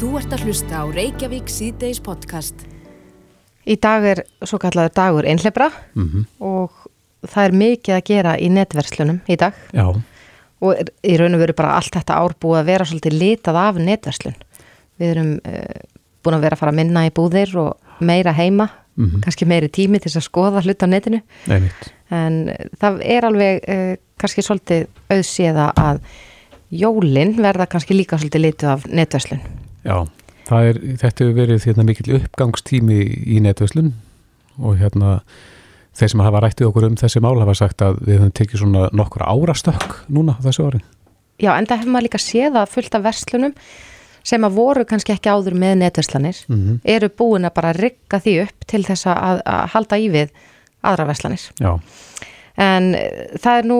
Þú ert að hlusta á Reykjavík síðdeis podcast. Í dag er svo kallaður dagur einhlebra Mhm. og það er mikið að gera í netverslunum í dag Já, og í raun og veru bara allt þetta ár búið að vera svolítið litað af netverslun. Við erum uh, búin að vera að fara að minna í búðir og meira heima, Mhm. kannski meiri tími til þess að skoða hlut á netinu einmitt. en uh, það er alveg uh, kannski svolítið auðséða að jólin verða kannski líka svolítið litið af netverslun. Já, það er, þetta hefur verið hérna, mikill uppgangstími í netverslun og hérna þeir sem hafa rættið okkur um þessi mál hafa sagt að við höfum tekið svona nokkur árastökk núna þessu ári. Já, en það hefur maður líka séð að fullt af verslunum sem að voru kannski ekki áður með netverslanir Mhm. eru búin að bara rigga því upp til þess að, að halda í við aðra verslanir. Já, En eh, það er nú,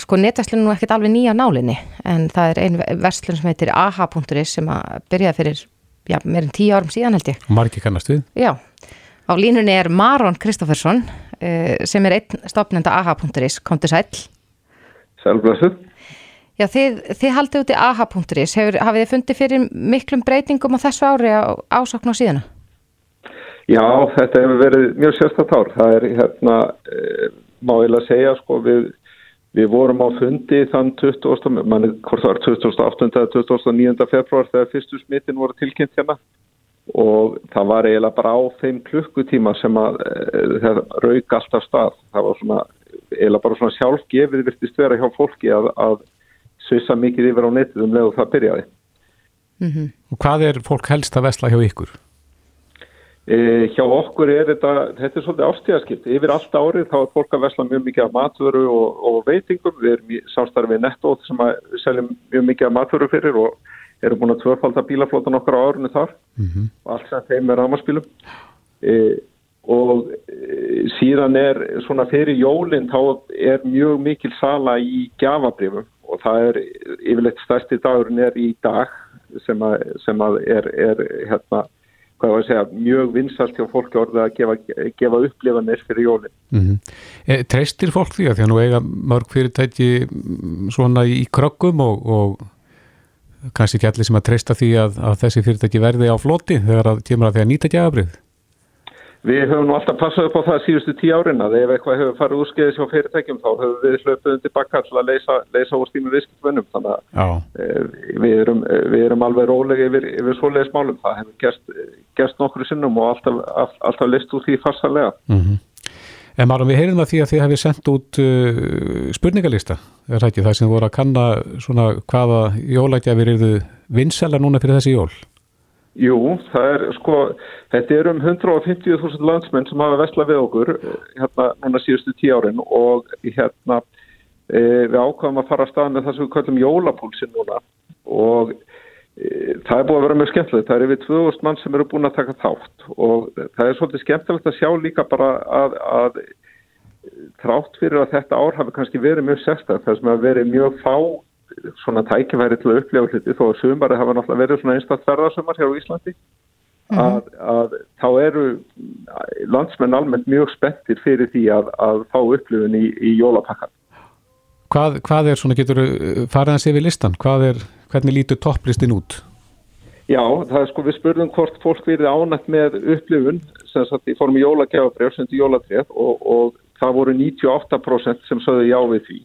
sko netverslun er nú ekkert alveg nýja nálinni en það er ein verslun sem heitir aha.is sem að byrjaði fyrir, já, meirinn tíu árum síðan held ég. og margir kannast við. Já, á línunni er Maron Kristoffersson uh, sem er einn stopnenda aha.is, komdu sæll. Sælblessuð. Já, þið, þið haldið út í aha.is, Hefur, hafið þið fundið fyrir miklum breytingum á þessu ári á ásokn á síðana? Já, þetta hefur verið mjög sérstætt ár. Það er hérna, e, má ég að segja, sko, við, við vorum á fundi þann 20. manni, hvort það var 28. eða 29. februar þegar fyrstu smittin voru tilkynnt hérna og það var eiginlega bara á þeim klukkutíma sem að e, það rauk alltaf stað. Það var svona, eiginlega bara svona sjálfgefið virtist vera hjá fólki að, að svissa mikið yfir á netið um leið og það byrjaði. Mm Og hvað er fólk helst að vesla hjá ykkur? E, hjá okkur er þetta, þetta er svolítið ástíðaskipt. Yfir allt árið þá er fólk að vesla mjög mikið af matvöru og, og veitingum. Við erum samstarfið nettóð sem að seljum mjög mikið af matvöru fyrir og erum búin að tvöfalda bílaflótan okkar á árunni þar Mm og allt sem þeim er rámaspílum. E, og e, síðan er svona fyrir jólinn þá er mjög mikil sala í gjafabrifum og það er yfirleitt stærsti dagurinn er í dag sem að, sem að er, er hérna hvað var að segja, mjög vinsalt hjá fólki orðið að gefa, gefa upplifanir fyrir jólinn. Mm e, treystir fólk því að því að nú eiga mörg fyrirtæki mm, svona í kröggum og, og kannski ekki allir sem að treysta því að, að þessi fyrirtæki verði á floti þegar að kemur að því að nýta gjafabrið. Við höfum nú alltaf passað upp á það síðustu tíu árin að ef eitthvað hefur farið úrskeiðis hjá fyrirtækjum þá höfum við hlöpuð undir bakka til að leysa, leysa úr stími viðskiptvönnum þannig að Eh, við erum, við erum alveg rólega yfir, yfir svoleiðis málum. Það hefur gerst, gerst nokkru sinnum og alltaf, all, alltaf list úr því farsalega. mm En Marum, við heyrum það því að þið hefði sendt út uh, spurningalista, er það ekki það sem voru að kanna svona hvaða jólagjafir eru vinsæla núna fyrir þessi jól? Jú, það er sko, þetta er um 150.000 landsmenn sem hafa vesla við okkur hérna núna síðustu tíu árin og hérna e, við ákvaðum að fara að staða með það sem við kallum jólapúlsin núna og e, það er búið að vera mjög skemmtilegt. Það er yfir 2000 mann sem eru búin að taka þátt og það er svolítið skemmtilegt að sjá líka bara að, að þrátt fyrir að þetta ár hafi kannski verið mjög sérstak þar sem að verið mjög fá svona tækifæri til að upplifa hluti þó að sumari hafa náttúrulega verið svona einstaklega ferðarsumar hér á Íslandi að, að þá eru landsmenn almennt mjög spettir fyrir því að, að fá upplifun í, í jólapakkan. Hvað, hvað er svona, getur farið að sé við listan? Hvað er, hvernig lítur topplistin út? Já, það er sko við spurðum hvort fólk verið ánætt með upplifun sem sagt í formi jólagjafabrjár sem til jólatrétt og, og það voru 98% sem sögðu já við því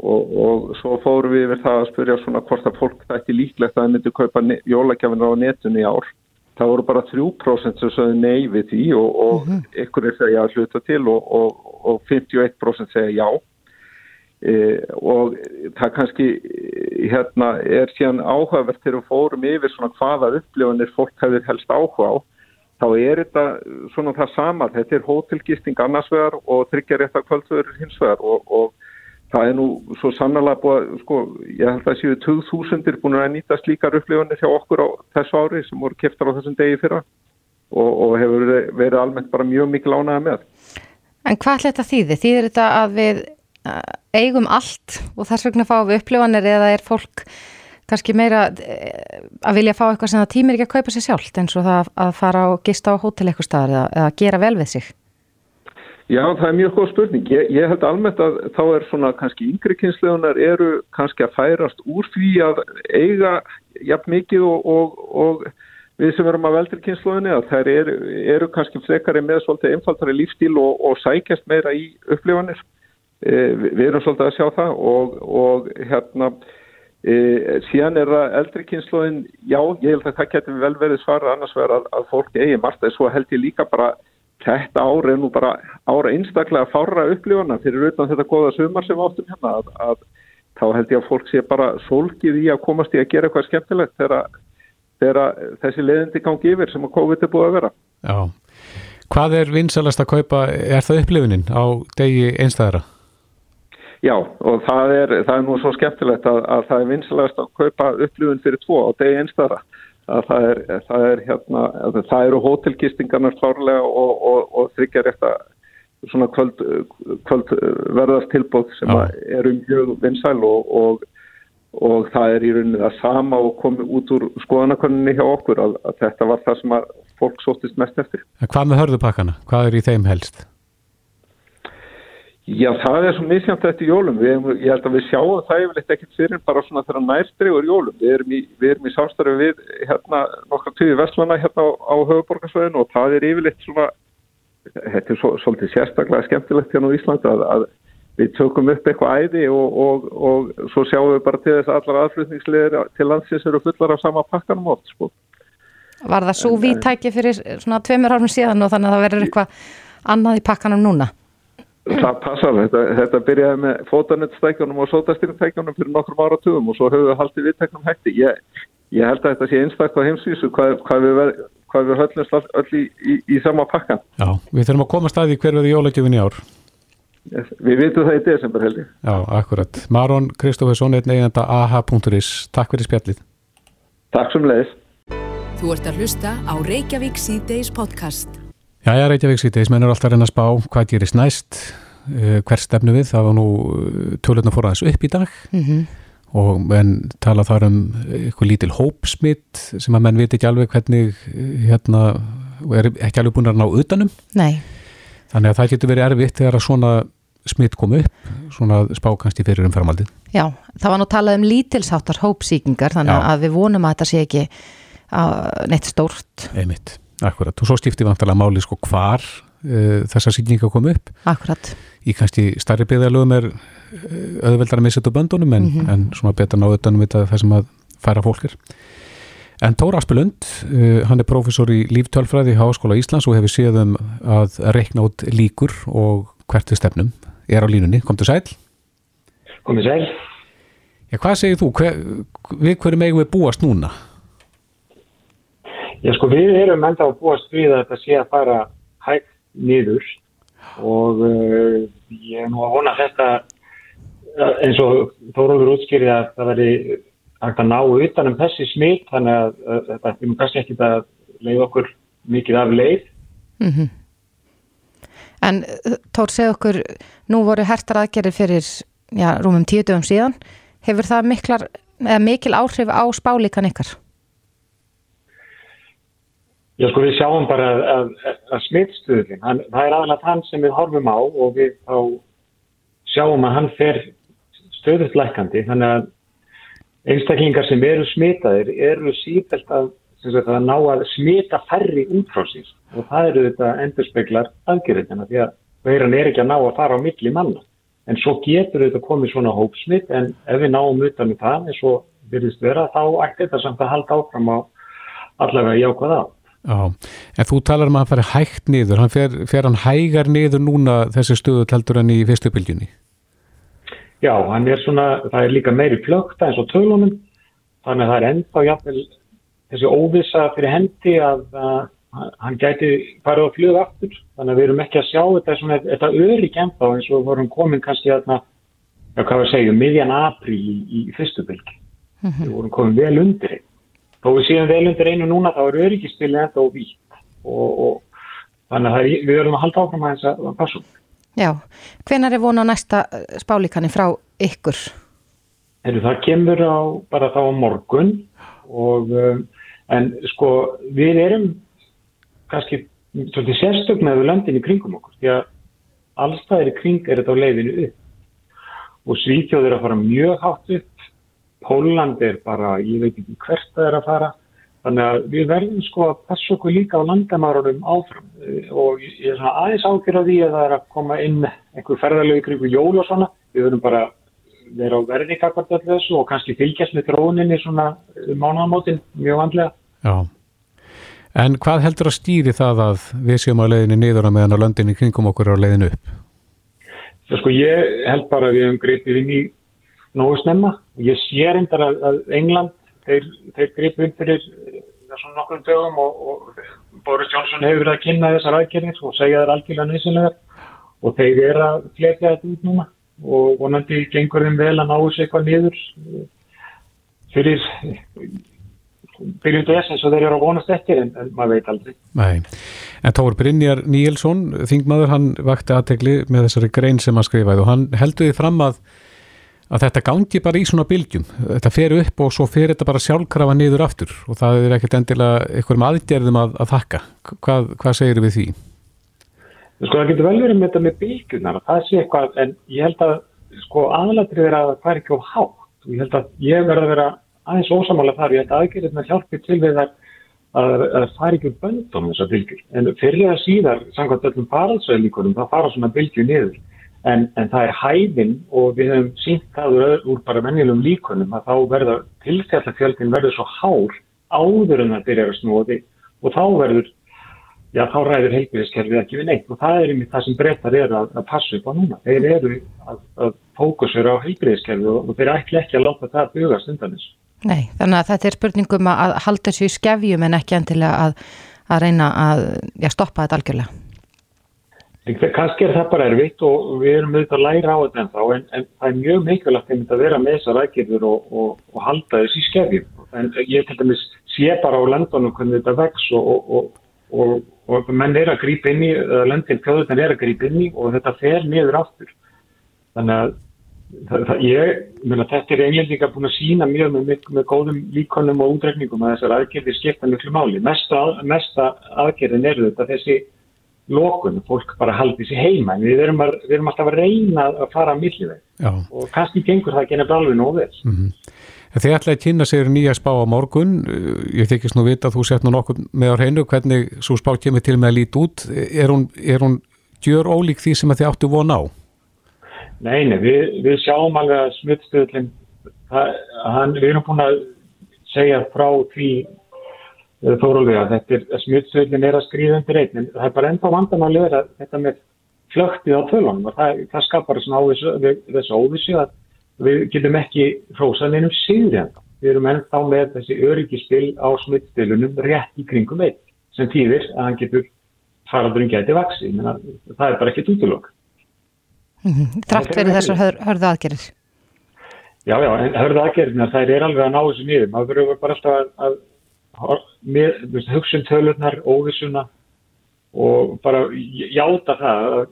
og, og svo fórum við yfir það að spurja svona hvort að fólk þætti líklegt að það myndi kaupa jólagjafina á netunni í ár. Það voru bara 3% sem sögðu nei við því og, og ykkur er segja að hluta til og, og 51% segja já. E, og það kannski hérna er síðan áhugavert þegar við fórum yfir svona hvaða upplifunir fólk hefur helst áhuga á þá er þetta svona það sama þetta er hótelgisting annars vegar og tryggjarétta kvöldverður hins vegar og, og það er nú svo sannlega búið sko, ég held að séu 2000 búin að nýta slíkar upplifunir hjá okkur á þessu ári sem voru keftar á þessum degi fyrra og, og hefur verið almennt bara mjög mikil ánaða með En hvað ætla þetta þýði? Þýðir þetta að við eigum allt og þess vegna fáum við upplifanir eða er fólk kannski meira að vilja fá eitthvað sem það tímir ekki að kaupa sér sjálft eins og það að fara og gista á hótel eitthvað staðar eða, eða gera vel við sig? Já, það er mjög góð spurning. Ég, ég held almennt að þá er svona kannski yngri kynslegunar eru kannski að færast úr því að eiga jafn mikið og, og, og við sem erum að veldri kynslegunni að þær eru, eru kannski frekari með svolítið einfaldari lífstíl og, og sækjast meira í upplifanir. E, við, erum svolítið að sjá það og hérna e, síðan er það eldri kynslegun, já, ég held að það getur vel verið svara annars verið að, að fólk eigi margt, en svo held ég líka bara þetta ári er nú bara ára einstaklega fára upplifana fyrir utan þetta goða sumar sem áttum hérna að, að þá held ég að fólk sé bara solgið í að komast í að gera eitthvað skemmtilegt þegar, þegar þessi leðindi gangi yfir sem að COVID er búið að vera. Já, hvað er vinsalast að kaupa, er það upplifunin á degi einstæðara? Já, og það er, það er nú svo skemmtilegt að, að það er vinsalast að kaupa upplifun fyrir tvo á degi einstæðara að það er, það er hérna, það eru hótelgistingarnar klárlega og, og, og þryggjar eitthvað svona kvöld, kvöld verðast tilbóð sem eru mjög vinsæl og, og það er í rauninni það sama og komið út úr skoðanakoninni hjá okkur að, að þetta var það sem að fólk sóttist mest eftir. Hvað með hörðupakkana? Hvað er í þeim helst? Já, það er svo misjæmt eftir jólum. Við, ég held að við sjáum það yfirleitt ekkert fyrir bara svona þegar nærstregur jólum. Við erum í, í samstarfi við hérna nokkra tíði vestlana hérna á, á höfuborgarsvæðinu og það er yfirleitt svona, þetta er svo, svolítið sérstaklega skemmtilegt hérna á Íslandi að, að við tökum upp eitthvað æði og, og, og, og svo sjáum við bara til þess að allar aðflutningslegar til landsins eru fullar af sama pakkanum oft. Sko. Var það svo vítæki fyrir svona tveimur árum síðan og þannig að það verður eitthvað annað í pakkanum núna? Það passar, þetta, þetta byrjaði með fótanettstækjunum og sótastyrntækjunum fyrir nokkrum áratugum og svo höfum við haldið viðtæknum hætti. Ég, ég held að þetta sé einstaklega á heimsvísu hvað, hvað við, við höllumst öll í, í, í sama pakkan. Já, við þurfum að koma staði hver við jólagjöfin í ár. Við vitum það í desember heldur. Já, akkurat. Maron Kristófesson, einn eigenda aha.is. Takk fyrir spjallið. Takk sem leiðis. Þú ert að hlusta á Reykjavík C-Days podcast. Jæja, Reykjavík síðdeis, menn eru alltaf að reyna að spá hvað gerist næst, uh, hver stefnu við, það var nú uh, tölurna fór aðeins upp í dag mm -hmm. og menn tala þar um eitthvað lítil hópsmitt sem að menn veit ekki alveg hvernig hérna, er ekki alveg búin að ná utanum. Nei. Þannig að það getur verið erfitt þegar að svona smitt kom upp, svona spá kannski fyrir um fermaldið. Já, það var nú talað um lítilsáttar hópsíkingar, þannig Já. að við vonum að þetta sé ekki neitt stórt. Einmitt. Akkurat, og svo stifti vantalega máli sko hvar uh, þessa síkninga kom upp. Akkurat. Í kannski starri byggðarlögum er uh, auðveldar að missa þetta böndunum en, mm -hmm. en svona betur náðutanum þetta það sem að færa fólkir. En Tóra Aspelund, uh, hann er profesor í líftölfræði í Háskóla Íslands og hefur séðum að rekna út líkur og hvert er stefnum. Er á línunni, kom til sæl? Kom til sæl. Já, hvað segir þú? Hver, við hverju megum við búast núna? Já sko við erum enda á búast við að þetta sé að fara hægt niður og uh, ég er nú að vona þetta eins og Þórólfur útskýrið að það veri hægt að ná utanum þessi smitt þannig að þetta er kannski ekki að leið okkur mikið af leið. Mm -hmm. En Tór segð okkur, nú voru hertar aðgerið fyrir já, rúmum tíu dögum síðan. Hefur það miklar, mikil áhrif á spálíkan ykkar? Já sko við sjáum bara að, að, að smittstuðlinn, það er aðalega þann sem við horfum á og við þá sjáum að hann fer stöðut lækandi þannig að einstaklingar sem eru smitaðir eru sífælt að, að ná að smita færri útfrásins og það eru þetta endurspeglar aðgerðina því að veiran er ekki að ná að fara á milli manna en svo getur þetta komið svona hópsmitt en ef við náum utan með það eins og virðist vera þá ætti þetta samt að halda áfram á allavega jákvæða á. Já, en þú talar um að hann fari hægt niður, hann fer, fer hann hægar niður núna þessi stöðu teltur hann í fyrstu bylginni? Já, hann er svona, það er líka meiri plökta eins og tölunum, þannig að það er ennþá jafnvel þessi óvisa fyrir hendi að, að hann gæti farið á fljóðu aftur, þannig að við erum ekki að sjá þetta svona, þetta örygg ennþá eins og vorum komin kannski að, já hvað við segjum, miðjan apríl í, í fyrstu bylgi, -hmm. við vorum komin vel undir. einn þó við séum vel undir einu núna þá er öryggispilið enda og vítt. Og, og þannig að við verðum að halda áfram að þess að passum. Já, hvenar er vona á næsta eh, spálíkanni frá ykkur? Heru, það kemur á bara þá á morgun. Og um, en sko við erum kannski svolítið sérstök með löndin í kringum okkur því að allstæðir kring er þetta á leiðinu upp. Og Svíþjóð er að fara mjög hátt upp Póland er bara, ég veit ekki hvert það er að fara þannig að við verðum sko að passa okkur líka á landamárunum áfram. Og ég er svona aðeins ágjör á því að það er að koma inn einhver ferðarlegu kringu jól og svona. Við verðum bara vera á verði kakvart allir þessu og kannski fylgjast með dróninni svona mánagamótin mjög vandlega. Já. En hvað heldur að stýri það að við séum á leiðinni niður að meðan á löndinni kringum okkur á leiðinu upp? Það sko ég held bara að við hefum greipið inn í nógu snemma. Ég sé reyndar að, að England, þeir, þeir greipið inn fyrir svona nokkur dögum og, og Boris Johnson hefur verið að kynna þessar aðgerðir og segja það algjörlega nýsilegar og þeir eru að fletja þetta út núna og vonandi gengur þeim vel að ná þessu eitthvað niður fyrir byrjundu þess eins og þeir eru að vonast eftir en, en maður veit aldrei. Nei, en Tór Brynjar Níelsson, þingmaður, hann vakti aðtegli með þessari grein sem hann skrifaði og hann heldur því fram að, að þetta gangi bara í svona bylgjum. Þetta fer upp og svo fer þetta bara sjálfkrafa niður aftur og það er ekkert endilega einhverjum aðgerðum að, að þakka. Hvað, hvað segir við því? Sko það getur vel verið með þetta með bylgjunar, það sé eitthvað, en ég held að sko aðalatrið er að það er ekki á hátt ég held að ég verða að vera aðeins ósamála þar, ég held að aðgerðirna hjálpi til við að, að, að fara ekki böndum þessar bylgjur. En fyrir að síðar, samkvæmt öllum paralsveilíkunum, það fara svona bylgjur niður. En, en það er hæðin og við hefum sínt það úr, bara mennilegum líkunum að þá verða tilfjallafjöldin verður svo hár áður en það byrjar að snúa og þá verður já þá ræður heilbíðiskerfið ekki við neitt og það er einmitt það sem breytar eru að, að passa upp á núna. Þeir eru að, að fókusera á heilbíðiskerfið og, og þeir ætla ekki að láta það bugast undan þessu. Nei, þannig að þetta er spurningum að halda þessu í skefjum en ekki endilega að, að reyna að já, stoppa þetta algjörlega. Kanski er það bara erfitt og við erum auðvitað að læra á þetta en þá en, en það er mjög mikilvægt að vera með þessar aðgerður og, og, og halda þessu í skefjum. En ég til dæmis sé bara á landunum hvernig þetta vex og, og menn er að grípa inn í, landin fjóðutan er að grípa inn í og þetta fer niður aftur. Þannig að Það, það, ég, mena, þetta er englendinga búin að sína mjög með, með, með góðum líkonum og útreikningum að þessar aðgerðir skipta miklu máli. Mesta, mesta aðgerðin er þetta þessi lókun, fólk bara haldi þessi heima en við erum, að, við erum alltaf að reyna að fara að milliveg og kannski gengur það nefnilega alveg vel. Mm -hmm. Þið ætlaði að kynna sér nýja spá á morgun, ég þykist nú vita að þú sett nú nokkuð með á hreinu, hvernig svo spá kemur til með að líti út, er hún, er hún gjör ólík því sem þið áttu von á? Nei, nei, við, við sjáum alveg að smittstöðlinn, við erum búin að segja frá því þórulega þetta er, smittstöðlinn er að skrýða undir einn, en það er bara ennþá vandamáli verið að þetta með flöktið á tölunum og það, það skapar þessu óvissu að við getum ekki síður ennþá. Við erum ennþá með þessi öryggispil á smittstöðlunum rétt í kringum einn sem týðir að hann getur faraldurinn getið vaksi, það er bara ekkit útlokk. Mm -hmm. Þrátt fyrir þessar hör, hörðu aðgerðir? Já, já, hörðu aðgerðina það er alveg að ná þessu nýðum. Það verður bara alltaf að, um tölurnar, óvissuna og bara játa það að,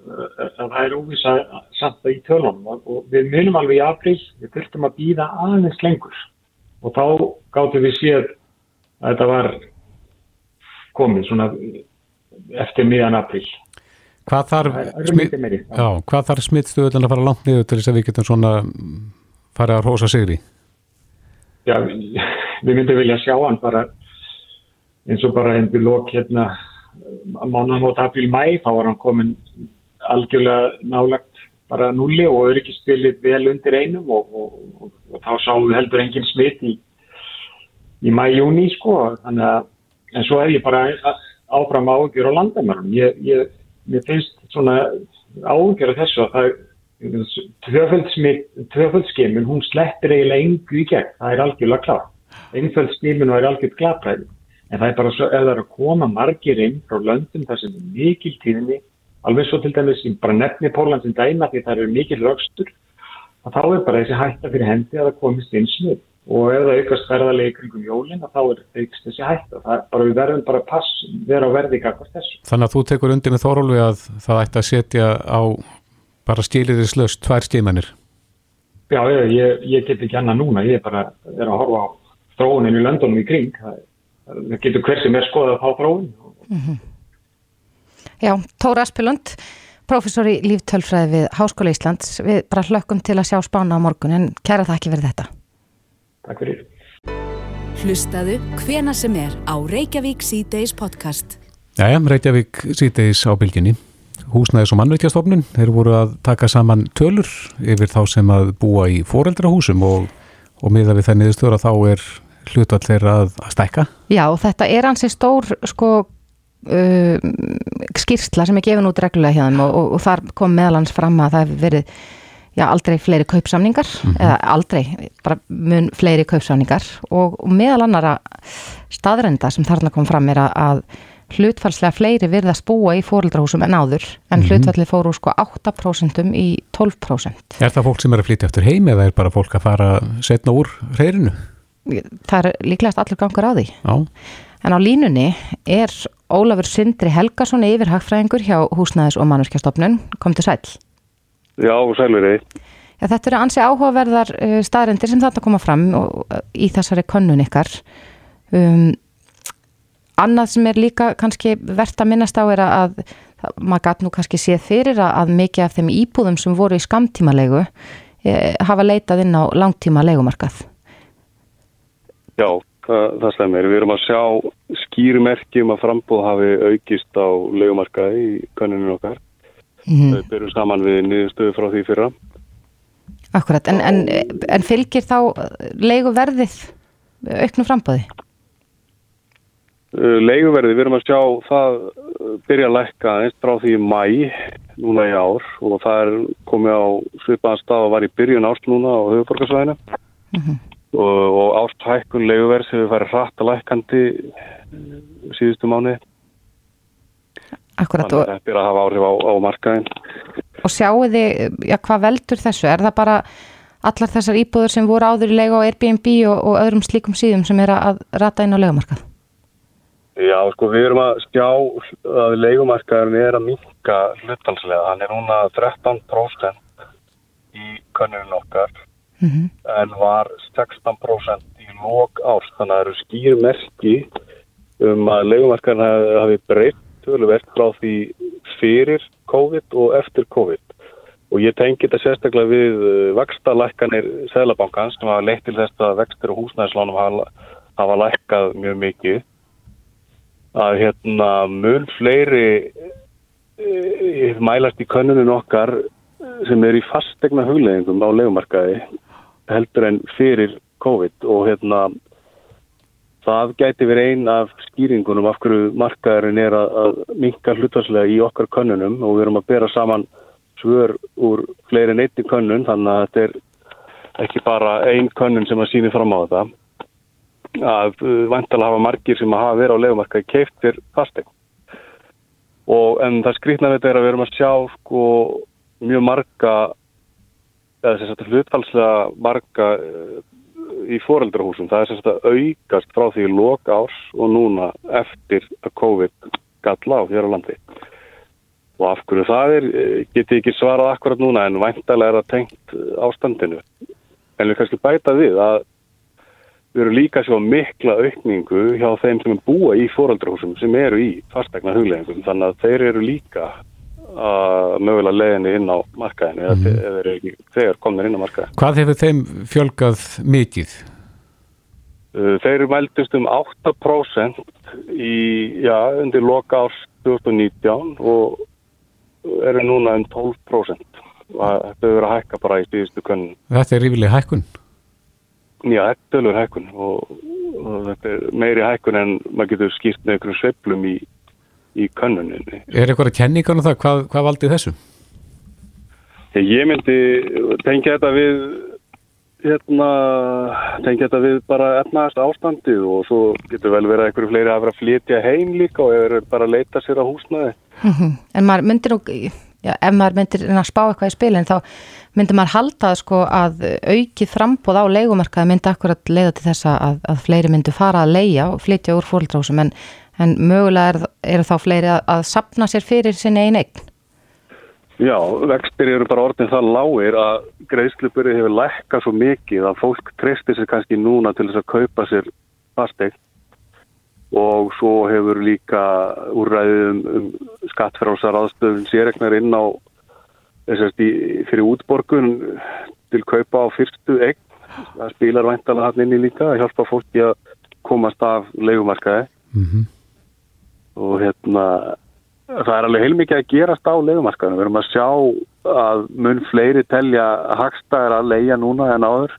að það er óvissa samt að í tölunum og við munum alveg í april, við þurftum að býða aðeins lengur og þá gáttum við séð að þetta var komið svona eftir miðan april. Hvað þarf, smit, þarf smittstöðulega að fara langt niður til þess að við getum svona fara að rosa sigri? Já, við myndum vilja sjá hann bara eins og bara hendur lók hérna mánan á tapil mæ, þá var hann komin algjörlega nálagt bara nulli og öryggispilið vel undir einum og, og, og, og þá við heldur engin smitt í, í mæjúni sko, þannig að en svo er ég bara áfram ágjör á landamærum, ég, ég mér finnst svona ágjör af þessu að það tvöföldskimun, hún sleppir eiginlega engu í gegn, það er algjörlega klár. Einföldskimun er algjörð glapræði, en það er bara svo, ef það er að koma margir inn frá löndum þar sem er mikil tíðinni, alveg svo til dæmis, bara nefni Pólans í dæma því það eru mikil rögstur, þá er bara þessi hætta fyrir hendi að það komist inn snuð og ef það aukast ferðarlega í kringum jólin þá er aukst þessi hætta. Það, bara við verðum bara pass, vera á verði. Þannig að þú tekur undir með Þórólfi að það ætti að setja á bara stíliðislöst tvær stímanir Já, ég, ég get ekki annað núna. Ég er bara er að horfa á þróunin í löndunum í kring. Það, það getur hver sem er skoðað á þróun mm -hmm. Já, Tóra Aspilund professor í líftölfræði við Háskóla Íslands. Við bara hlökkum til að sjá spána á morgun en kæra það ekki verið þetta. Takk fyrir. Hlustaðu hvena sem er á Reykjavík C-Days podcast. Jæja, Reykjavík síðdeis á bylginni. Húsnæðis og mannveitjastofnun, þeir voru að taka saman tölur yfir þá sem að búa í foreldrahúsum og, og miða við að þá er hlutvall þeirra að, að stækka. Já, þetta er hansi stór sko uh, skýrsla sem er gefin út reglulega þeim og, og, og þar kom meðalans fram að það hefur verið já, aldrei fleiri kaupsamningar eða aldrei, bara mun fleiri kaupsamningar og, og meðal annara staðrenda sem þarna kom fram er að, hlutfallslega fleiri virðast búa í fóreldrahúsum en áður en hlutfallið fóru sko 8% í 12%. Er það fólk sem er að flytja eftir heim eða er bara fólk að fara setna úr hreirinu? Það er líklegast allur gangur á því. Já, En á línunni er Ólafur Sindri Helgason yfir hagfræðingur hjá Húsnæðis og mannverkjastofnun. Kom til sæl. Já, sælur. Já, þetta eru ansi áhugaverðar uh, staðrendir sem þetta koma fram og, uh, í þessari könnun ykkar. Um, annað sem er líka kannski verðt að minnast á er að, að maður gæt nú kannski séð fyrir að, að mikið af þeim íbúðum sem voru í skamtímalegu eh, hafa leitað inn á langtíma legumarkað. Já, það, það stemir. Við erum að sjá skýrumerkjum að frambúð hafi aukist á legumarkaði í könnunum okkar. Mm. Við byrjum saman við niðurstöðu frá því fyrra. Akkurat, en, en, en fylgir þá leiguverðið auknu frambóði? Uh, Leiguverði, við erum að sjá það uh, byrja að lækka eins frá því mæ núna í ár og það er komið á svipaðan stað og var í byrjun ást núna á höfuborgarsvæðinu og, og ásthækkun leiguverðs hefur farið hratt að lækkandi uh, síðustu mánu Akkurat, og, að þetta er að hafa áhrif á, á markaðin og sjáu þið, já, hvað veldur þessu? Er það bara allar þessar íbúður sem voru áður í leigu á Airbnb og, og öðrum slíkum síðum sem er að rata inn á legumarkað? Já, sko, við erum að sjá að leigumarkaðurinn er að minka hlutalslega. Hann er núna 13% í könnurinn okkar Mm en var 16% í lók árs. Þannig að það eru skýr merki um að leigumarkaðurinn hafi, breytt töluvert frá því fyrir COVID og eftir COVID. Og ég tengi þetta sérstaklega við vakstarlækkanir Sælabankans sem hafa leitt til þess að vextir og húsnæðislánum hafa, hafa lækkað mjög mikið að hérna mun fleiri e, mælast í könnunum okkar sem er í fastegna hugleggingum á legumarkaði heldur en fyrir COVID og hérna það gæti verið ein af skýringunum af hverju markaðurinn er að, að minka hlutvarslega í okkar könnunum og við erum að bera saman svör úr fleiri einni könnun þannig að þetta er ekki bara ein könnun sem að síni fram á þetta að uh, vantala hafa margir sem að hafa verið á legumarkaði keift fyrir fastegn og en það skrýtna við þetta er að við erum að sjá sko mjög marga eða sem sagt hlutfalslega marga uh, í foreldrahúsum. Það er sagt að aukast frá því lok árs og núna eftir að COVID galla á hér á landi. Og af hverju það er eh, get ég ekki svarað akkurat núna en væntalega er það tengt eh, ástandinu. En við kannski bæta við að við erum líka að sjá mikla aukningu hjá þeim sem er búa í foreldrahúsum sem eru í fastegna hugleggingum þannig að þeir eru líka að mögulega leiðinni inn á markaðinu eða mm. þeir eru þegar komnir inn á markaðinu. hvað hefur þeim fjölgað mikið? Uh, Þeir mæltist um 8% í, já, undir loka árs 2019 og eru núna um 12% og þetta hefur verið að hækka bara í síðustu könnun. Þetta er rífileg hækkun. Já, þetta er tölur hækkun og, og þetta er meiri hækkun en maður getur skýrt með einhverjum sveiflum í, í könnuninni. Er eitthvað kenningar um það? Hvað, hvað valdi þessu? Ég myndi tengja þetta við hérna, tengja þetta við bara efnaðast ástandið og svo getur vel verið að einhverju fleiri að vera að flytja heim líka og er bara að leita sér á húsnaði. En maður myndir nú, já, ef maður myndir að spá eitthvað í spilin þá myndir maður halda sko að aukið frambóð á leigumarkaði myndi akkurat leiða til þess að, að fleiri myndu fara að leia og flytja úr fólkdrásum en, en mögulega er, er þá fleiri að, að sapna sér fyrir sinni einn eign. Já, vextir eru bara orðin það lágir að greiðsluburi hefur lækkað svo mikið að fólk treystir sér kannski núna til þess að kaupa sér fastegn og svo hefur líka úrræðið um, um skattfrálsar aðstöðun sérregnar inn á þessast í, fyrir útborgun til kaupa á fyrstu egg það spilar væntalega hann inn í líka að hjálpa fólki að komast af leikumarkaði mm og hérna það er alveg heilmikið að gerast á leikumarkaðinu við erum að sjá að mun fleiri telja hagstæðar að leia núna en áður.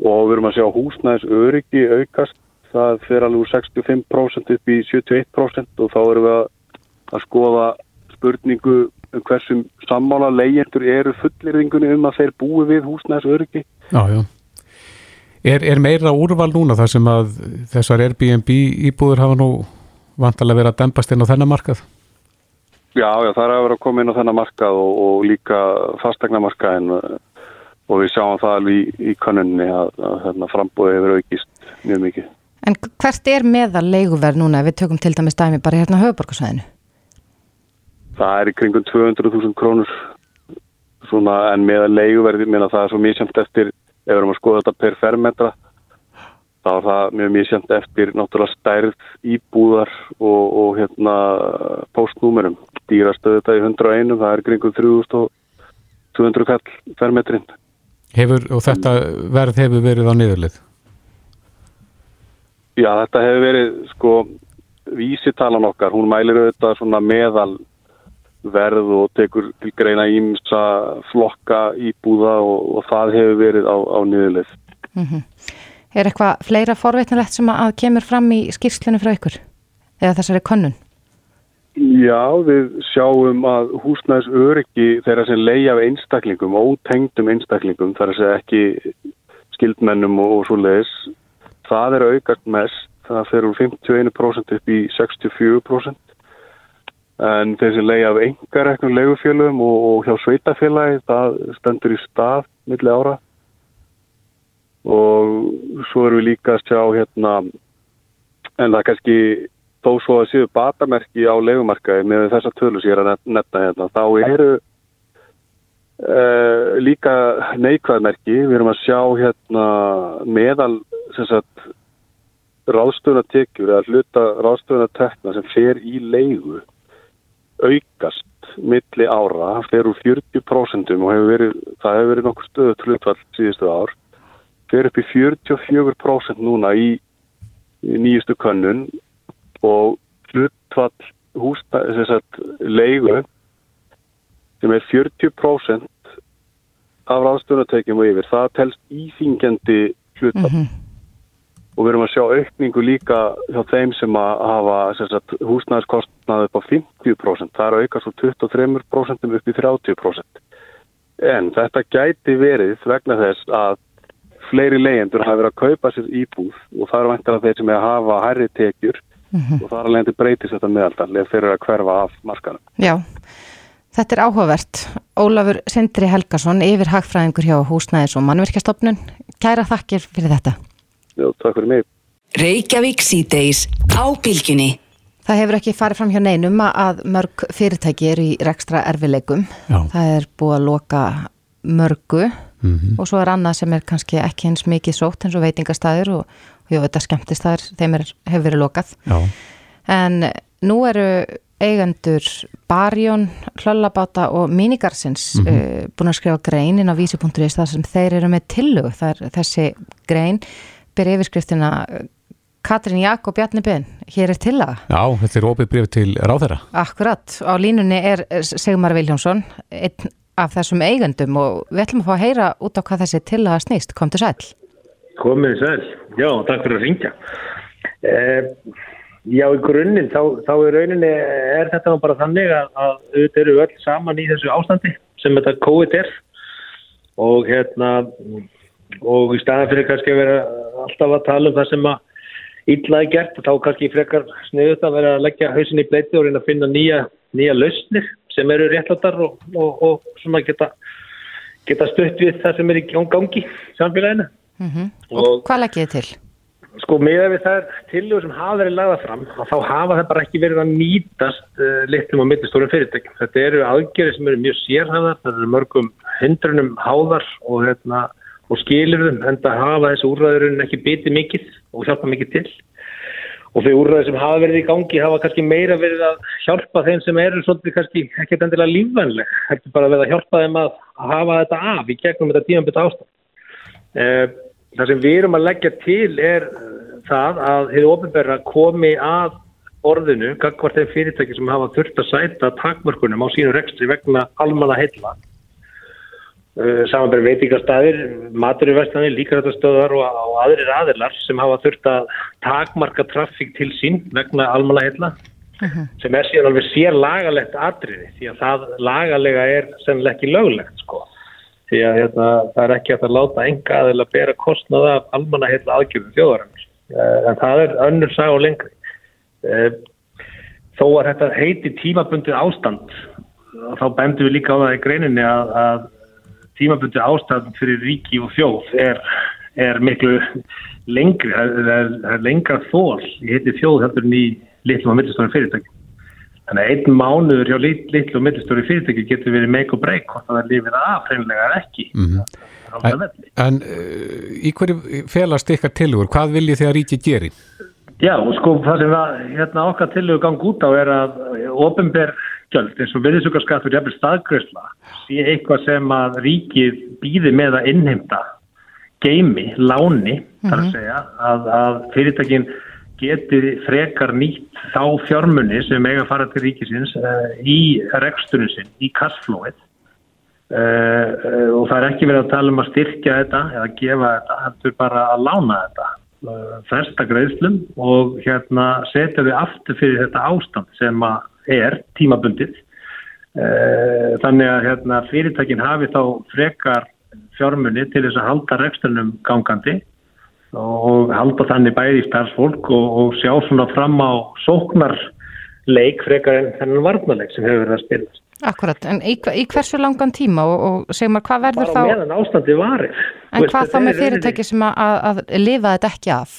Og við erum að sjá húsnæðis öryggi aukast. Það fyrir alveg úr 65% upp í 71% og þá erum við að, skoða spurningu um hversum sammála leyendur eru fullirðingunni um að þeir búi við húsnæðis öryggi Já, já. Er, er meira úrval núna þar sem að þessar Airbnb íbúður hafa nú vantalega verið að dempast inn á þennan markað? Já, já, það er að vera að koma inn á þennan markað og, og líka fastegna markaðin og við sjáum það alveg í, í kannunni að, að hérna, frambúið hefur aukist mjög mikið. En hvert er meðal leiguverð núna ef við tökum til dæmis dæmi bara hérna höfuborgarsvæðinu? Það er í kringum 200.000 krónur svona en meðal leiguverði, minna það er svo mísjönd eftir, ef við erum að skoða þetta per fermetra þá er það mjög mísjönd eftir náttúrulega stærð íbúðar og, og hérna postnúmerum. Dýrastöðu þetta í 101, það er kringum 3200 kall fermetrin. Hefur, og þetta verð hefur verið á niðurlið? Já, þetta hefur verið sko vísitalan okkar, hún mælir auðvitað svona meðal verð og tekur til greina ímsa flokka íbúða og, og það hefur verið á, á niðurlið. Mm -hmm. Er eitthvað fleira forveitnilegt sem að kemur fram í skýrslunum frá ykkur? Eða þessari konnun? Já, við sjáum að húsnæðis öryggi þeirra sem leiði af einstaklingum, ótengdum einstaklingum, þar að segja ekki skildmennum og, og svo leiðis, það er aukast mest, það fer úr 51% upp í 64%, en þeir sem leiði af engareknum leigufélögum og, og hjá sveitafélagi, það stendur í stað milli ára og svo erum við líka að sjá hérna, en það kannski þó svo að séu batamerki á legumarkaði með þessa tölu sér að netta hérna, þá eru uh, líka neikvæðmerki, við erum að sjá hérna meðal sagt, ráðstöðunatekjur eða hluta ráðstöðunatekna sem fer í leigu aukast milli ára, fer úr 40% og hefur verið, það hefur verið nokkur stöðu hlutfall síðustu ár, fer upp í 44% núna í, í nýjustu könnun og hlutfall húsnæði, þess að leigu sem er 40% af ráðstöðunatekjum og yfir, það telst íþingjandi hlutfall mm -hmm. og við erum að sjá aukningu líka hjá þeim sem að hafa húsnæðiskostnaði upp á 50%, það er að auka svo 23% upp í 30%. En þetta gæti verið vegna þess að fleiri leyendur hafa verið að kaupa sér íbúð og það er vantilega þeir sem er að hafa hærri tekjur mm -hmm. og það er alveg endur breytist þetta meðaldal eða fyrir að hverfa af markanum. Já, þetta er áhugavert. Ólafur Sindri Helgason, yfir hagfræðingur hjá Húsnæðis og mannverkjastofnun. Kæra þakkir fyrir þetta. Já, takk fyrir mig. Reykjavík síðdeis á bylginni. Það hefur ekki farið fram hjá neinum að mörg fyrirtæki eru í rekstra erfileikum. Já. Það er búið að loka mörgu mm -hmm. og svo er annað sem er kannski ekki eins mikið sótt eins og veitingastæður og, og ég veit að skemmtistæður þeim er, hefur verið lokað. Já. En nú eru eigendur Barjón, Hlöllabáta og Minigarsins mm -hmm. uh, búin að skrifa grein inn á vísi.is þar sem þeir eru með tillög. Er þessi grein byrja yfirskriftina Katrin Jakob Bjarni Ben, hér er tillaga. Já, þetta er opið breyf til ráðherra. Akkurat, á línunni er Sigmar Viljónsson, einn af þessum eigendum og við ætlum að fá að heyra út á hvað þessi tillaga snýst. Kom til sæl. Komið sæl, já, takk fyrir að ringja. Eh, Já, í grunninn, þá, þá í rauninni er þetta bara þannig að, að auðvitað eru öll saman í þessu ástandi sem þetta COVID er og hérna og í staðan fyrir kannski að vera alltaf að tala um það sem að illa er gert, þá kannski frekar sniðut að vera að leggja hausin í bleiti og reyna að finna nýja, nýja lausnir sem eru réttlátar og, og, og svona geta, geta stutt við það sem er í gangi samfélaginu. Mm -hmm. og, og hvað leggir þið til? Sko með við það er tilhjóð sem hafa verið lagða fram þá hafa það bara ekki verið að nýtast uh, litlum og mittistórum fyrirtækjum. Þetta eru aðgerið sem eru mjög sérhæðar, það eru mörgum hindrunum háðar og, hérna, og skilirðum en það hafa þessu úrræðurinn ekki bitið mikið og hjálpa mikið til. Og þau úrræði sem hafa verið í gangi hafa kannski meira verið að hjálpa þeim sem eru svolítið kannski ekkert endilega lífvænleg heldur bara verið að hjálpa þeim að hafa þetta af í gegnum þetta tímanbytta ástand. Eh, það sem við erum að leggja til er það að hefur ofinverða komi að orðinu, gagvart þeim fyrirtæki sem hafa þurft að sæta takmörkunum á sínu rekstri vegna almanna heilla uh, samanverð veitingastæðir maturverðstanir, líkarættastöðar og, og aðrir aðilar sem hafa þurft að takmarka traffík til sín vegna almanna heilla uh -huh. sem er síðan alveg sér lagalegt atriði því að það lagalega er sennileg ekki löglegt sko. Því að hérna, það er ekki að það láta enga aðeins að bera kostnaða af almanna heilla aðgjöfum þjóðarannir uh, en það er önnur sag og lengri. Eh, þó að þetta heiti tímabundið ástand þá bendum við líka á það í greininni að, að tímabundið ástand fyrir ríki og þjóð er, er miklu lengri það er, er lengra þól í heiti þjóð heldur en í litlum og millistóri fyrirtæki þannig að einn mánuður hjá litlu og millistóri fyrirtæki getur verið make or break og það er lifið af hreinlega ekki mm -hmm. En, en uh, í hverju felast ykkar tilur, hvað viljið þið að ríki geri? Já, sko, það sem að, hérna, okkar tilögu gangi út á er að ofinber gjöld eins og viðsugarskattur jafnvel staðgröðsla sé eitthvað sem að ríkið býði með að innheimta geimi, láni, mm -hmm. að segja að, að fyrirtækin geti frekar nýtt þá fjármunni sem eiga að fara til ríkisins uh, í reksturinn sinn, í kassflóið uh, uh, og það er ekki verið að tala um að styrkja þetta eða gefa þetta, þetta er bara að lána þetta festa greiðslum og hérna setja við aftur fyrir þetta ástand sem er tímabundið eh, þannig að hérna, fyrirtækin hafi þá frekar fjármunni til þess að halda reksturnum gangandi og halda þannig bæði í starfsfólk og, og sjá svona fram á sóknarleik frekar en þennan varnarleik sem hefur verið að spilast. Akkurat, en í, í hversu langan tíma og, og segjum að hvað verður þá... Bara meðan ástandi varir. En hvað þá með fyrirtæki sem að, að, að lifa þetta ekki af?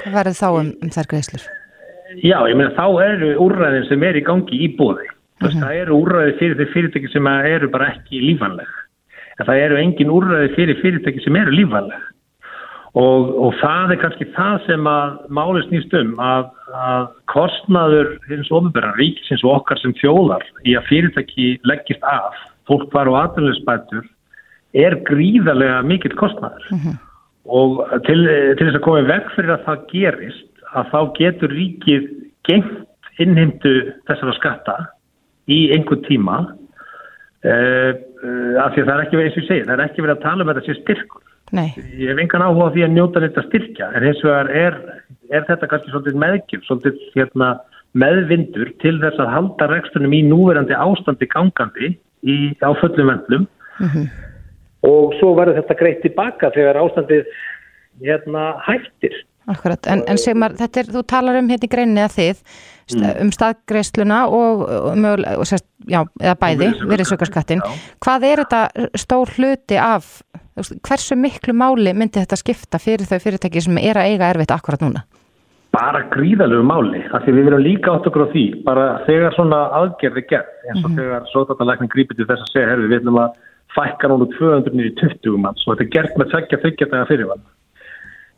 Hvað verður þá um, um þær greiðslur? Já, ég meina þá eru úrræðin sem er í gangi í bóði. Uh -huh. Það eru úrræði fyrir þeir fyrirtæki sem eru bara ekki lífanleg. En það eru engin úrræði fyrir fyrirtæki sem eru lífanleg. Og, og það er kannski það sem að máli snýst um að, að kostnaður hins ofinbæra ríkisins og okkar sem þjóðar í að fyrirtæki leggist af, fólk var á aðröðsbætur, er gríðarlega mikill kostnaður. Uh -huh. Og til, til þess að koma vekk fyrir að það gerist, að þá getur ríkið gengt innheimtu þessara skatta í einhver tíma, uh, af því að það er ekki verið eins og ég segi, það er ekki verið að tala um þetta sér styrkur. Nei. Ég hef engan áhuga á því að njóta þetta styrkja en hins vegar er, er þetta kannski svolítið meðgjum, svolítið hérna, meðvindur til þess að halda rekstunum í núverandi ástandi gangandi í, á fullum vendlum mm -hmm. og svo verður þetta greitt tilbaka þegar ástandið hérna, hættir. Akkurat, en, en Sigmar, þetta er, þú talar um hérna í greinni að þið, mm. um staðgreisluna og, og mögulega, og sérst, já, eða bæði, virðisaukarskattin. Hvað er þetta stór hluti af hversu miklu máli myndi þetta skipta fyrir þau fyrirtæki sem er að eiga erfitt akkurat núna? Bara gríðalegu máli, af því við verðum líka átt okkur á því, bara þegar svona aðgerði gerð, eins og mm -hmm. þegar sótartanleikning grípið til þess að segja, herru, við veitum að fækka núna 200 nýri 20 manns og þetta er gert með tveggja þryggjartæga fyrirvann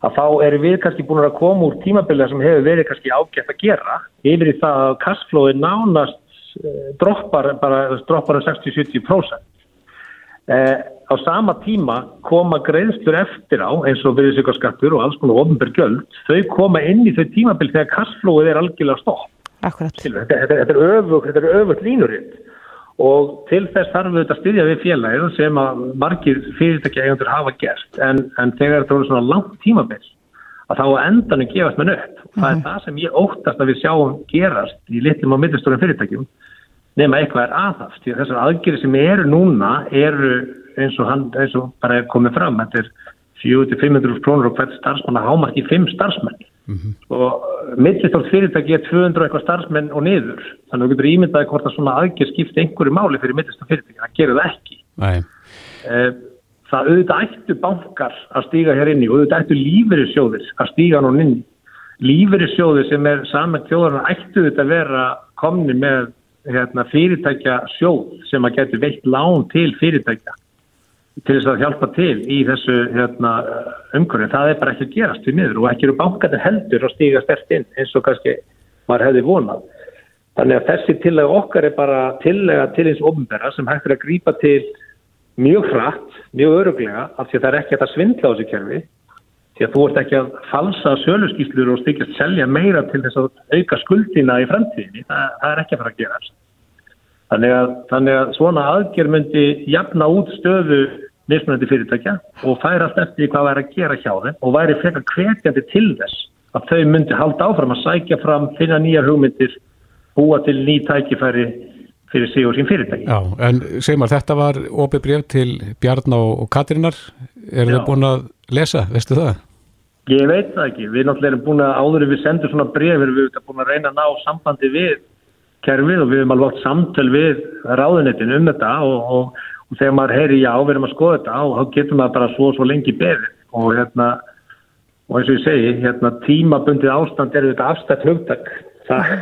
að þá erum við kannski búin að koma úr tímabiliða sem hefur verið kannski ágætt að gera yfir í það að kastflóði nánast eh, droppar bara droppar um 60-70% eh, á sama tíma koma greiðslur eftir á eins og viðsökarskattur og alls konar ofnbjörgjöld, þau koma inn í þau tímabil þegar kassflóið er algjörlega stopp. Akkurat. Þetta, þetta, þetta er öfugt, öfugt línuritt og til þess þarfum við að styðja við félagið sem að margir fyrirtækja eigandur hafa gert en, en þegar þetta voru svona langt tímabil að þá endanum gefast með nött. Mm -hmm. Það er mhm. það sem ég óttast að við sjáum gerast í litlum og mittlistórum fyrirtækjum nema eitthvað er aðhafst. Þessar aðgerið sem eru núna eru eins og, hann, eins og bara er komið fram þetta er 400-500 krónur og hvert starfsmann að hámarki 5 starfsmenn mm -hmm. og mittistátt fyrirtæki er 200 eitthvað starfsmenn og niður þannig að þú getur ímyndaði hvort að svona aðgerð skipti einhverju máli fyrir mittistátt fyrirtæki. Það gerir það ekki. E, það auðvitað ættu bankar að stíga hér inni og auðvitað ættu lífeyrissjóðir að stíga nú inni lífeyrissjóðir sem er saman þjóðarinn ættu þetta að vera komni með hérna, fyrirtækja sjóð sem að geti veitt lán til fyrirtækja til þess að hjálpa til í þessu hérna, umhverju. Það er bara ekki að gerast við miður. Og ekki eru bankarnir heldur að stíga stert inn eins og kannski maður hefði vonað. Þannig að þessi tillega okkar er bara tillega til eins ofinbæra sem hægt er að grípa til mjög hratt, mjög öruglega af því að það er ekki að svindla á þessu kerfi því að þú ert ekki að falsa söluskýslur og stykjast selja meira til þess að auka skuldina í fremtíðinni. Það, það er ekki að fara að gerast. Þannig að, þannig að svona aðgerð myndi jafna út stöðu mismunandi fyrirtækja og færa allt eftir hvað væri að gera hjá þeim og væri frekar kvetjandi til þess að þau myndi halda áfram að sækja fram, finna nýjar hugmyndir, búa til ný tækifæri fyrir sig og sín fyrirtæki. Já, en segjum að þetta var opið bref til Bjarn og Katrínar. Er þau búin að lesa, veistu það? Ég veit það ekki. Við náttúrulega erum búin að áður við sendum svona bref, við erum búin að reyna að ná sambandi við kerfið og við hefum alveg átt samtöl við ráðunetin um þetta og, og, og þegar maður heyri já, við erum að skoða þetta og þá getur maður bara svo svo lengi beð og hérna og eins og ég segi, hérna tímabundið ástand er þetta afstætt hugtak það,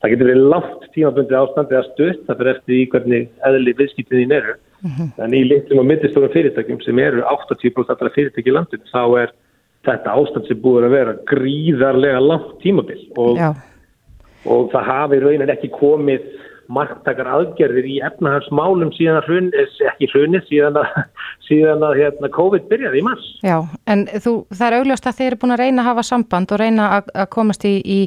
það getur verið látt tímabundið ástand eða stutt, það fyrir eftir í hvernig eðli viðskiptið þín eru mm -hmm. en í litlum og myndistóra fyrirtækjum sem eru 80% allra fyrirtæki í landinu þá er þetta ástand sem búið að vera gríðarlega langt tímabill og og það hafi raunin ekki komið marktakar aðgerðir í efnahagsmálum síðan að hrun, eh, ekki hrunni síðan að, síðan að hérna, COVID byrjaði í mars. Já, en þú, það er augljóst að þeir eru búin að reyna að hafa samband og reyna að, að komast í, í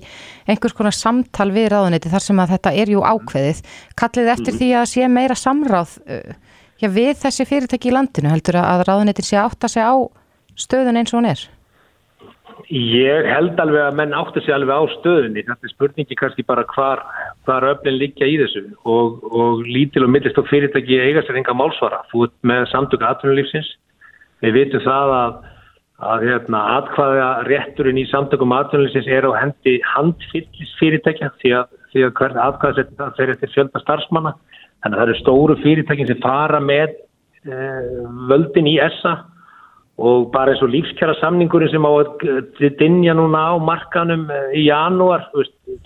einhvers konar samtal við ráðuniti þar sem að þetta er jú ákveðið. Kallið eftir mm. því að sé meira samráð uh, já, við þessi fyrirtæki í landinu heldur að ráðuniti sé átt að segja á stöðun eins og hún er? Ég held alveg að menn áttu sig alveg á stöðunni. Þetta er spurningi kannski bara hvar, hvar öflin liggja í þessu og, og lítil og millist og fyrirtæki eiga sér enga málsvara. Ert með samtöku atvinnulífsins. Við vitum það að, að hérna, atkvæða rétturinn í samtökum atvinnulífsins er á hendi handfyllis fyrirtækja því að, því að hvert atkvæðasettin það fer eftir fjölda starfsmanna. Þannig að það eru stóru fyrirtækin sem fara með e, völdin í ESA og bara eins og lífskjara samningurinn sem á að dinja núna á markanum eh, í janúar,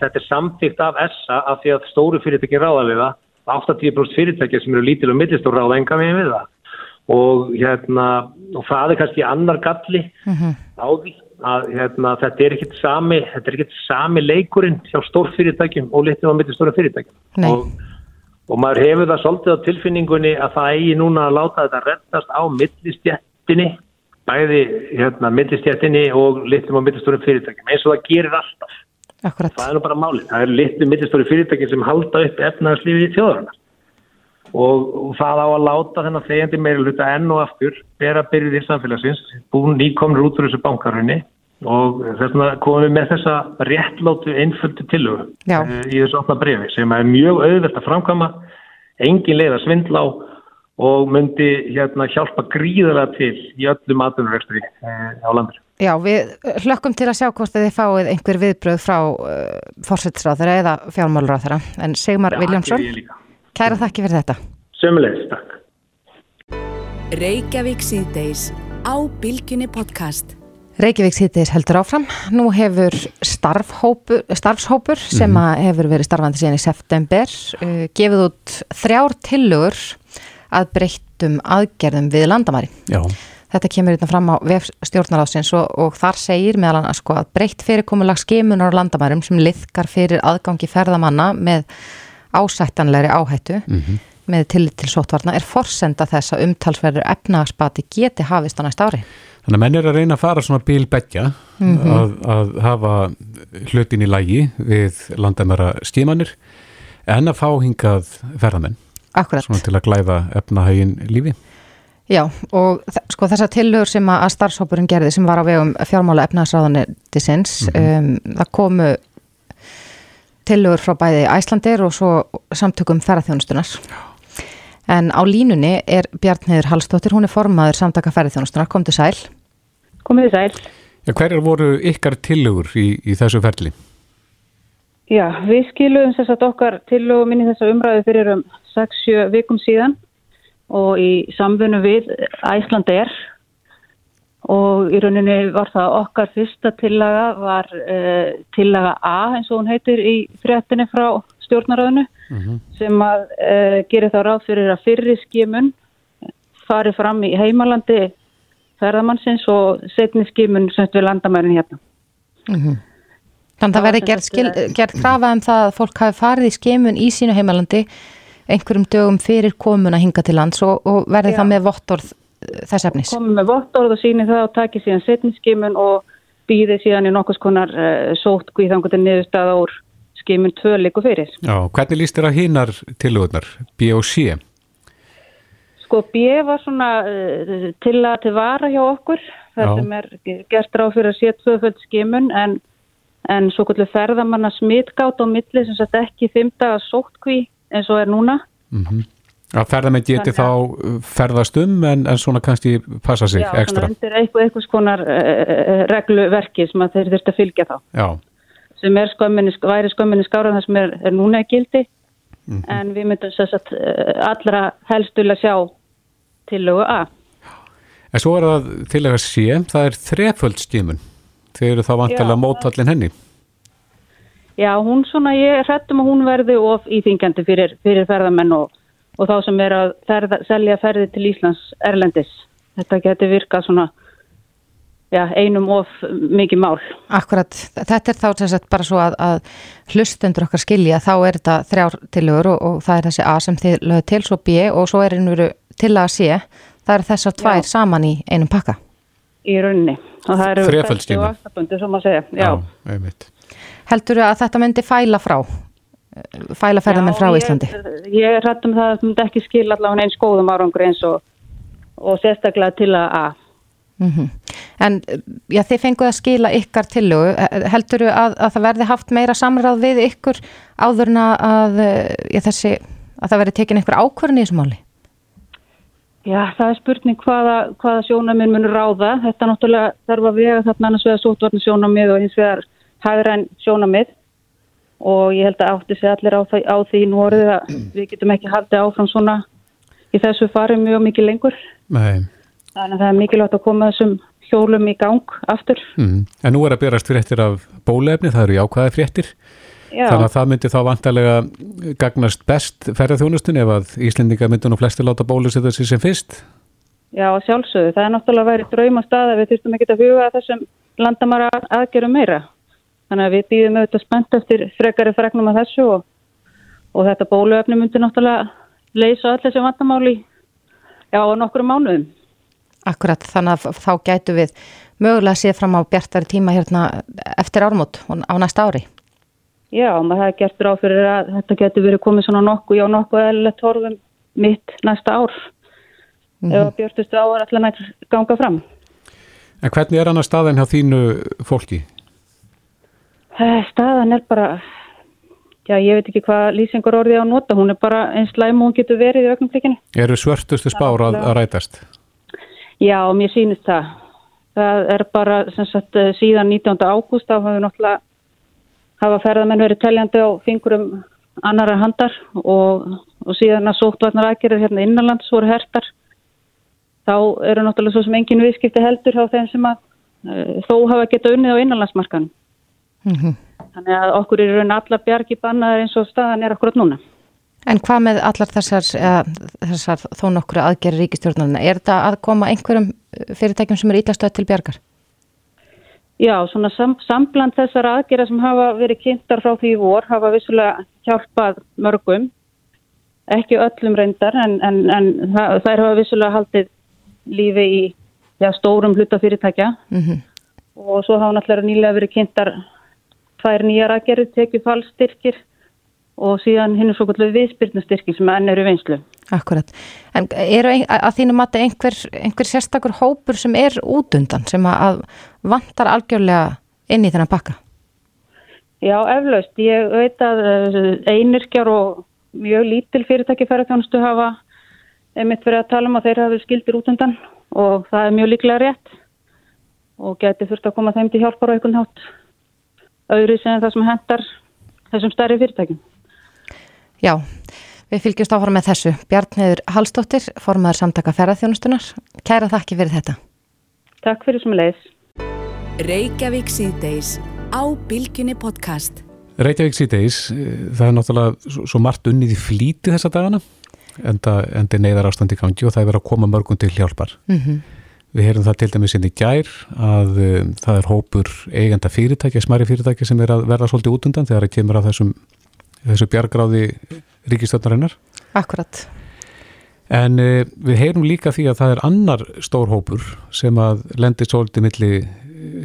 þetta er samtíkt af ESA af því að stóru fyrirtæki ráða við það, 80% fyrirtæki sem eru lítil og millistór ráða enga með við það. Og hérna og það er kannski annar galli mm -hmm. á því að hérna, þetta er ekkit sami þetta er ekkit sami leikurinn hjá stórfyrirtækjum og litil og millistóra fyrirtækjum. Og, og maður hefur það svolítið á tilfinningunni að það eigi núna að láta þetta rettast á millistjættinni bæði hérna, millistjættinni og litlum og millistórum fyrirtækjum eins og það gerir alltaf. Akkurat. Það er nú bara málið. Það er litlum millistórum fyrirtækjum sem halda upp efnaðarslífið í þjóðarinnar og, það á að láta þennan þegjandi meira luta enn og aftur bera byrjið í samfélagsins, búin nýkomur út úr þessu bankarunni og þess vegna komum við með þessa réttlótu einföldu tilögu uh, í þessu opna brefi sem er mjög auðvelt að framkama, engin leið að svindla á og myndi hérna hjálpa gríðarlega til í öllum aðunurvextri eh, á landur. Já, við hlökkum til að sjá hvort þið fáið einhver viðbröð frá uh, fórsettsráðara eða fjármálurráðara en Sigmar Viljámsson, kæra þakki fyrir þetta. Sömulegis, takk. Reykjavík síðdeis á Bilginni podcast. Reykjavík síðdeis heldur áfram. Nú hefur starfshópur, starfshópur sem mm -hmm. hefur verið starfandi síðan í september uh, gefið út þrjár tillögur að breyttum aðgerðum við landamæri. Já. Þetta kemur hérna fram á stjórnaráðsins og, og þar segir meðal hann sko, að breytt fyrirkomulag skimunar á landamærum sem liðkar fyrir aðgangi ferðamanna með ásættanlegri áhættu mm -hmm. með tillit til sótvarna er forsenda þess að umtalsverður efnagspati geti hafist á næst ári. Þannig að menn er að reyna að fara svona bílbeggja mm -hmm. að, að hafa hlutin í lægi við landamæra skimanir en að fá hingað ferðamenn. Akkurat. Svona til að glæða efnahægin lífi. Já og sko þessa tillögur sem að starfshópurinn gerði sem var á vegum fjármála efnahagsráðanetisins mm -hmm. um, það komu tillögur frá bæði Æslandir og svo samtökum ferðarþjónustunar. En á línunni er Bjarniður Hallstóttir, hún er formaður samtaka ferðarþjónustunar. Kom til sæl. Komið til sæl. Já, hverjar voru ykkar tillögur í, í þessu ferli? Já, við skilum að okkar tillögum inn í þessa umræðu fyrir um 6-7 vikum síðan og í samfunnu við Æsland er og í rauninni var það okkar fyrsta tillaga var uh, tillaga A eins og hún heitir í fréttinni frá stjórnaröðinu mm -hmm. sem að uh, gerir þá ráð fyrir að fyrri skimun fari fram í heimalandi ferðamannsins og setni skimun sem við landamærin hérna. Þannig að það verði eh, gerð krafa um það að fólk hafi farið í skimun í sínu heimalandi einhverjum dögum fyrir komuna hinga til lands og, og verði Já. það með vottorð eh, þess efnis. Komið með vottorð og síni það og taki síðan setni skimun og býði síðan í nokkurs konar uh, sótt guðangutin niðurstaða úr skimun tvö liku fyrir. Já, hvernig líst þér að hinar tilugurnar, B og C? Sko B var svona uh, til að til vara hjá okkur þar sem er gert ráð fyrir að sé tvöföld skimun en, en svo kvöldu ferðamanna smitgátt á milli sem sagt ekki fymta sóttkví eins og er núna. Að ferðamenn geti þá uh, ferðast um en, en svona kannski passa sig Já, ekstra. svona undir eitthvað, eitthvað skonar uh, regluverki sem að þeir þurft að fylgja þá. Já, sem er skömminni, væri skömminni skára það sem er, er núna í gildi Mhm. en við myndum þess að allra helst vilja sjá tillögu A. en svo er það til að C, það er þreföld skimun. Þeir eru þá vantilega Já. mótallin henni. Já, hún svona, ég hrættum að hún verði of íþingjandi fyrir, fyrir ferðamenn og, og þá sem er að ferða, selja ferði til Íslands erlendis. Þetta geti virkað svona já, einum of mikið mál. Akkurat, þetta er þá sem sagt bara svo að, að hlustendur okkar skilja þá er þetta þrjár tilögur og, og það er þessi A sem þið lögðu til, svo B og svo er einu til að C, það eru þessar tvær Já. saman í einum pakka. í rauninni. Og það eru Þreföld bestu og skíma. aftabundu, sem að segja. Já. einmitt. Heldur að þetta myndi fæla frá, fæla ferðamenn frá Íslandi? Ég, ég er hrætt um það að það myndi ekki skila allavega eins góðum árangur eins og, og sérstaklega til að A. Mm En já, þið fenguð að skila ykkar tillögu, heldur að, að það verði haft meira samráð við ykkur áðurna að, já, þessi, að það verði tekin einhver ákvörðin í þessu máli? Já, það er spurning hvaða, hvaða sjónamið munur ráða. Þetta náttúrulega þarf að vega þarna annars vegar sótvarni sjónamið og hins vegar hægræn sjónamið og ég held að átti sig allir á, á því nú orðið að við getum ekki haldið áfram svona í þessu fari mjög mikið lengur. Nei. Þannig að það er mikilvægt að koma þessum hjólum í gang aftur. Mm. En nú er að berast fréttir af bólefni, það eru jákvæði fréttir. Já, Þannig að það myndi þá vantarlega gagnast best ferðarþjónustun ef að Íslendingar myndi nú flesti láta bólusetta sig sem fyrst. já sjálfsögðu. Það er náttúrulega væri drauma stað að við þurftum ekki að huga þessum landamara aðgerum meira. Þannig að við býðum auðvitað spennt eftir frekari fregnum af þessu og, og þetta bóluefni myndi náttúrulega leysa öll þessi vandamáli já, á nokkrum mánuðum. Akkurat, þannig að þá gætu við mögulega séð fram á bjartari tíma hérna eftir ármót og á næsta ári. Já, maður hefði gert ráð fyrir að þetta getur verið komið svona nokkuð, já nokkuð eðlilegt horfum mitt næsta ár ef að björtustu á er allar nætt ganga fram. En hvernig er annars staðin hjá þínu fólki? Eh, Staðan er bara, já ég veit ekki hvað lýsingur orðið á nota, hún er bara eins læm og hún getur verið í ögnumflikinu. Eru svörtustu spár að, að rætast? Já, mér sýnist það. Það er bara sagt eh, síðan 19. ágúst þá hafðu náttúrulega hafa ferðamenn verið teljandi á fingurum annara handar og, og síðan að sóttvarnar aðgerðir hérna innanlands voru hertar. Þá eru náttúrulega svo sem engin viðskipti heldur á þeim sem að uh, þó hafa geta unnið á innanlandsmarkan. Mm Þannig að okkur eru raun allar bjargi bannaðar eins og staðan er akkurat núna. En hvað með allar þessar, eða, þessar þó nokkru aðgerri ríkistjórnarna? Er þetta að koma einhverjum eh, fyrirtækjum sem eru ítastöð til bjargar? Já, svona sam, sambland þessar aðgerða sem hafa verið kynntar frá því vor hafa vissulega hjálpað mörgum, ekki öllum reyndar en, en, en þær hafa vissulega haldið lífi í já, stórum hluta fyrirtækja Mm og svo hafa náttúrulega nýlega verið kynntar tvær nýjar aðgerðir, tekið fallstyrkir og síðan hinn er svo kvöldu viðspyrnustyrkir sem enn eru vinslu. Akkurat. En eru að þínu mati einhver, einhver sérstakur hópur sem er út undan sem að, að vantar algjörlega inn í þennan pakka? Já, eflaust. Ég veit að eh, einirkjar og mjög lítil fyrirtæki ferðarþjónustu hafa einmitt verið að tala um að þeir hafa verið skildir út undan og það er mjög líklega rétt og geti þurft að koma þeim til hjálpar á einhvern hátt öðru sem það sem hendar þessum stærri fyrirtækjum. Já, við fylgjumst áfram með þessu. Bjarniður Hallstóttir, formaður samtaka ferðarþjónustunar. Kæra þakki fyrir þetta. Takk fyrir sem leiðis. Reykjavík síðdeis á Bilginni podcast. Reykjavík síðdeis, eh, það er náttúrulega svo, margt unnið í flýti þessa dagana. enda, enda neyðar ástand í gangi og það er verið að koma mörgum til hjálpar. Mm Við heyrum það til dæmis inn í gær að um, það er hópur eigenda fyrirtækja, smæri fyrirtækja sem er að verða svolítið út undan þegar það kemur að þessum, þessu bjargráði ríkistöldnarinnar. Akkurat. En uh, við heyrum líka því að það er annar stór hópur sem að lendir svolítið milli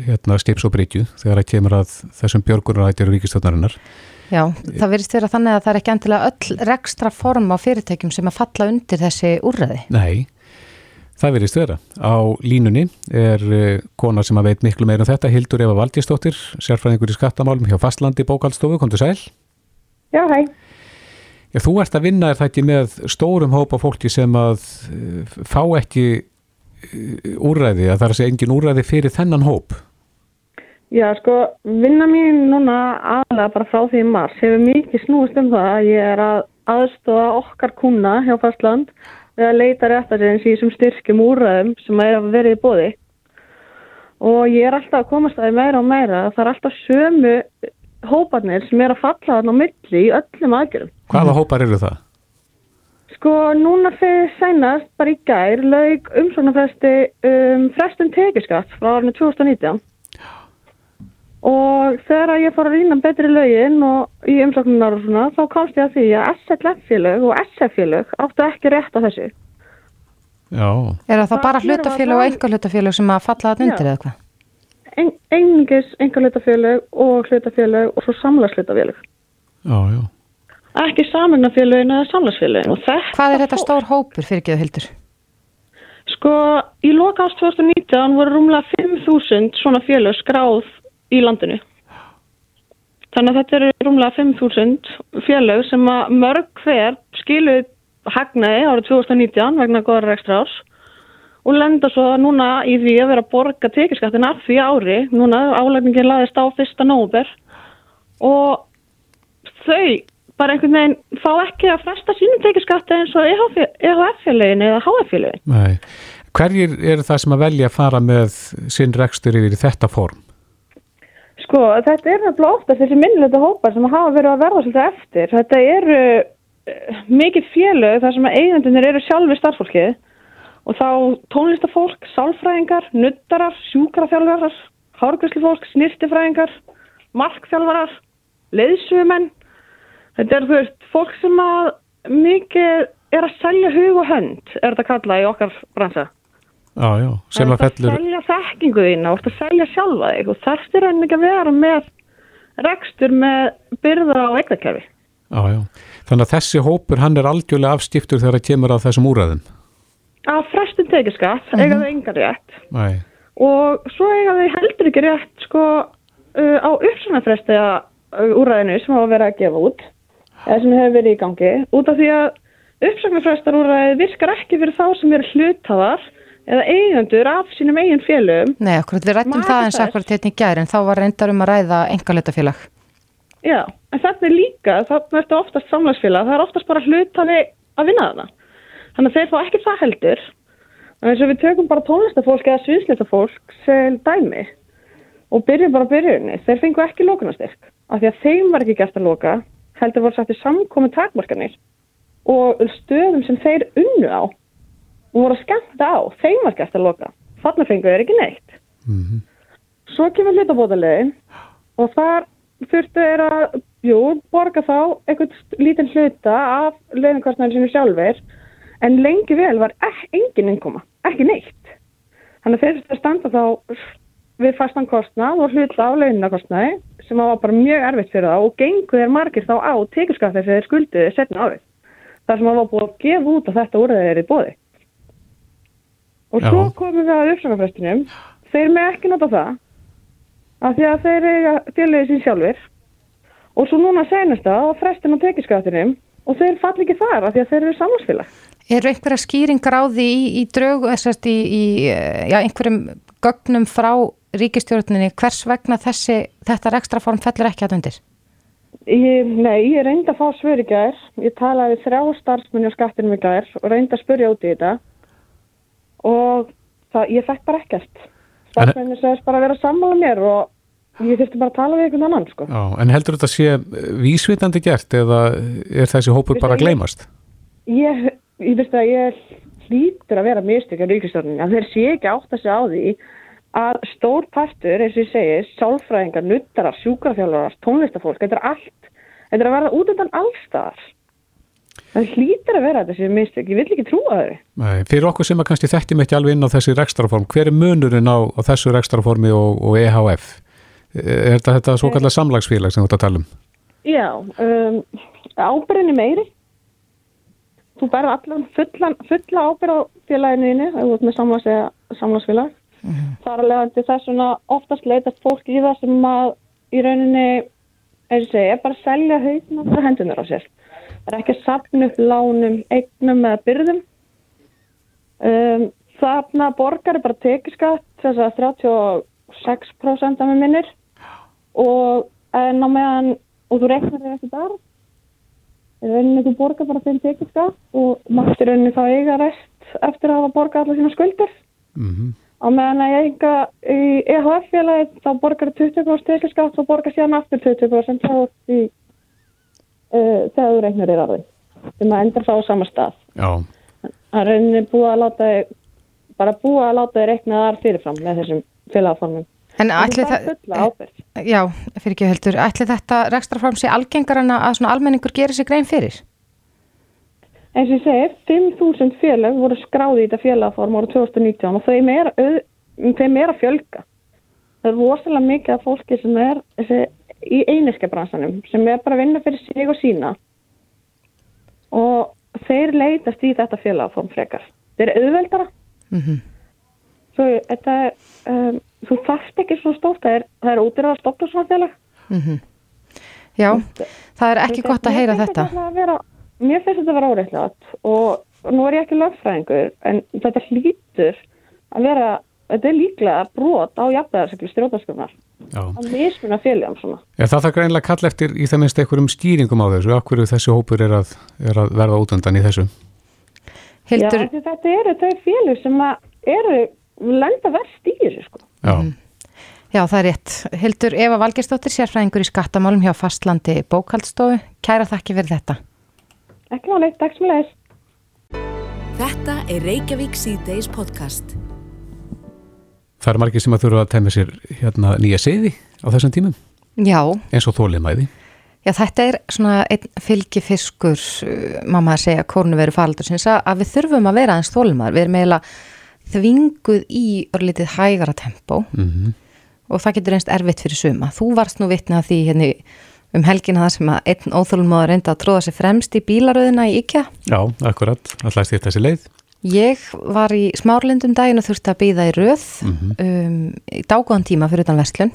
hérna, skips og bryggju þegar það kemur að þessum björgunarætjur ríkistöldnarinnar. Já, það verðist vera þannig að það er ekki endilega öll rekstra form á fyrirtækjum sem að falla undir þessi úrræði. Nei, það verðist vera. Á línunni er uh, kona sem að veit miklu meira um þetta, Hildur Eva Valdísdóttir, sérfræðingur í skattamálum hjá Fastlandi bókaldstofu, kom til sæl. Já, hæ. Já, þú ert að vinna er það ekki með stórum hópa fólki sem að uh, fá ekki uh, úrræði, að það er að segja engin úrræði fyrir þennan hóp. Já, sko, vinna mín núna aðlega bara frá því mars hefur mikið snúist um það að ég er að aðstofa okkar kuna hjá Fastland við að leita réttarins í þessum styrkjum úrræðum sem er að vera í bóði og ég er alltaf að komast að því meira og meira það er alltaf sömu hóparnir sem er að falla þarna á milli í öllum aðgjörum. Hvaða hópar eru það? Sko, núna fyrir sænast bara í gær laug umsóknarfresti um frestun tekiskatt frá árinu 2019 og þegar ég fór að rýna betri lögin og í umsóknunar og svona þá komst ég að því að SLF-félög og SF-félög áttu ekki rétt á þessu. Já. Er það þá Það bara hlutafélög og enga hlutafélög sem að falla það undir Já. eða hvað? Ein, einingis enga hlutafélög og hlutafélög og svo samlagshlutafélög. Já, já. Ekki saminafélögin eða samlagsfélögin. Hvað er þetta stór hópur fyrir geðu hildur? Sko, í loka ást 2019 voru rúmlega 5.000 svona félög skráð í landinu. Þannig að þetta eru rúmlega 5.000 félög sem að mörg hver skiluð hagnaði árið 2019 vegna góðar ekstra árs og lenda svo núna í því að vera að borga tekiskattin af því ári. Núna álægningin laðist á 1. nóber og þau bara einhvern veginn fá ekki að fresta sínum tekiskatti eins og EHF-félögin eða HF-félögin. Nei. Hverjir eru það sem að velja að fara með sinn rekstur yfir þetta form? Sko, þetta er nefnilega oftast þessi minnleita hópar sem hafa verið að verða svolítið eftir. Þetta eru uh, mikið félög þar sem að eigendunir eru sjálfi starfsfólkið og þá tónlistafólk, sálfræðingar, nuttarar, sjúkraþjálfarar, hárgræslufólk, snirtifræðingar, markþjálfarar, leiðsugumenn. Þetta er þú veist, fólk sem að mikið er að selja hug og hönd, er þetta kallað í okkar bransa. Já, já, sem að Það er fellur að selja þekkingu þína og að selja sjálfa þig. Og þarftir enn ekki að vera með rekstur með byrða og eignakerfi. Já, já. Þannig að þessi hópur hann er algjörlega afstiftur þegar það kemur að þessum úræðum Að frestum tekiskatt eiga þau engar rétt. Nei, og svo eiga þau heldur ekki rétt sko uh, á uppsannafresti uh, úræðinu sem hafa verið að gefa út. Eða sem hefur verið í gangi. Út af því að uppsannafrestar úræði virkar ekki fyrir þá sem eru hlutafar eða eigendur af sínum eigin félögum Nei, akkurat, við rættum það eins akkurat hérna í gær en þá var reyndar um að ræða enga hlutafélag. Já, en þetta er líka, það er oftast samlagsfélag, það er oftast bara hlutafi að vinna þarna. Þannig að þeir fá ekki það heldur. Og eins og við tökum bara tónlistafólk eða sviðslistafólk sem dæmi og byrjum bara byrjunni. Þeir fengu ekki lókunastyrk af því að þeim var ekki gert að lóka, heldur voru sagt í samkomi takmarkanir og stöðum sem þeir unnu á og voru að skemmta á, þeim var gert að lóka. Þannig fengu þeir ekki neitt. Svo kemur hlutabótalegin og þar þurftu þeir að, jú, borga þá einhvern lítinn hluta af launakostnæðinu sinu sjálfur en lengi vel var engin innkoma, ekki neitt. Þannig að þeir þurftu að standa þá við fastan kostnað og hluta á launakostnæði sem var bara mjög erfitt fyrir þá og gengu þeir margir þá á tekjuskafti þegar þeir skulduði setna árið. þar sem það var búið að gefa út að þetta úrðaði er í bóði. Og Já. svo komum við að uppsakafrestinum, þeir með ekki nota það, af því að þeir eiga félagið sín sjálfur og svo núna senast það á frestin á tekjuskattinum og þeir fall ekki þar af því að þeir eru samlagsfélag. Eru einhverja skýringar á því í, í draugu, þessast í, í já, einhverjum gögnum frá ríkistjórninni, hvers vegna þessi, þetta ekstra form fellur ekki að undir? Ég, nei, ég reyndi að fá svör í gær. Ég talaði þrjá starfsmunni á skattinum í gær og reyndi að spurja út í þetta og það, ég fekk bara ekkert. Starfsmunni segist bara að vera að sammála mér og ég þurfti bara að tala við einhvern annan, sko. Já, en heldur þetta sé vísvitandi gert eða er þessi hópur bara að gleymast? ég, ég veist að ég hlýtur að vera mistök á ríkistjórnum að þeir sé ekki átt að segja á því að stór partur, eins og ég segi, sálfræðingar, nuttarar, sjúkrafjálfarar, tónlistafólk, þetta er allt, þetta er að verða út undan allstaðar. Það hlýtur að vera þessi mistök, ég vil ekki trúa þau. Nei, fyrir okkur sem að kannski þekkjum ekki alveg inn á þessi rekstraform, hver er munurinn á, á þessu rekstraformi og, og EHF? Er þetta, þetta svo kallar samlagsfélag sem þú ert að tala um? Já, um, ábyrðinni meiri. Þú berði allan fulla, fulla ábyrð á félaginu þínu, ef þú ert með samlagsfélag. Það er alveg þess að oftast leitast fólk í það sem að í rauninni, eins og segja, er bara að selja haugna fyrir hendunar á sér. Það er ekki að sapna upp lánum, eignum eða byrðum. Um, þarna borgar er bara tekiskatt, þess að 36% af með minnir og en á meðan, og þú reiknar þér eftir þar, í rauninni þú borgar bara þeim tekiskatt og mátt í rauninni þá eiga rest eftir að hafa borgað allar sína skuldir. Mm -hmm. Á meðan að ég enga í EHF-félagi þá borgar 20% tekiskatt og borgar síðan aftur 20% þá í uh, þegar þú reiknar þér aðeins sem að endur þá á sama stað. Já, Það er rauninni búið að láta þig bara búið að láta þig reikna þar fyrirfram með þessum félagformum. En Það ætli er það, fulla ábyrgð. já, fyrir ekki heldur, ætli þetta rekstrarform sé algengar en að svona almenningur gerir sig grein fyrir? eins og ég segi, 5.000 félag voru skráði í þetta félagform ára 2019 og þeim er, þeim er að fjölga. Það er rosalega mikið af fólki sem er þessi, í einiskabransanum sem er bara að vinna fyrir sig og sína og þeir leitast í þetta félagform frekar. Þeir eru auðveldara. Mm Svo, þetta, um, þú þarft ekki svona stórt, það er, það er útir að stoppa svona félag. Já, það er ekki gott að heyra þetta. Vera, mér finnst þetta að vera óreittlátt og nú er ég ekki lögfræðingur en þetta hlýtur að vera, þetta er líklega brot á jafnæðarsakli stjórnarskunar já. Að mismuna félagum svona. Já, það þarf greinlega að kalla eftir í það minnst einhverjum skýringum á þessu, akkur þessi hópur er að, er að verða útundan í þessu. Hildur, Já, þetta eru þau félag sem að eru lenda verst í þessu sko. Já, já það er rétt. Hildur Eva Valgersdóttir, sérfræðingur í skattamálum hjá Fastlandi bókaldstofu. Kæra þakki fyrir þetta. Ekki máli, takk sem leis. Þetta er Reykjavík C-Days podcast. Það er margir sem að þurfa að temja sér hérna nýja seiði á þessum tímum, Já, eins og þóliðmæði. Já, þetta er svona einn fylgifiskur, uh, mamma að segja, kórnuveru faraldur sinns að að við þurfum að vera aðeins þólumar. Við erum eiginlega þvinguð í orðlítið hægara tempó Mm og það getur einst erfitt fyrir suma. Þú varst nú vitna því hérna um helgina það sem að einn óþólumóður reynda að tróða sér fremst í bílaröðina í IKEA. Já, akkurat, alltaf stýrt þessi leið. Ég var í smárlindum daginn og þurfti að býða í röð um, í dágóðan tíma fyrir utan verslun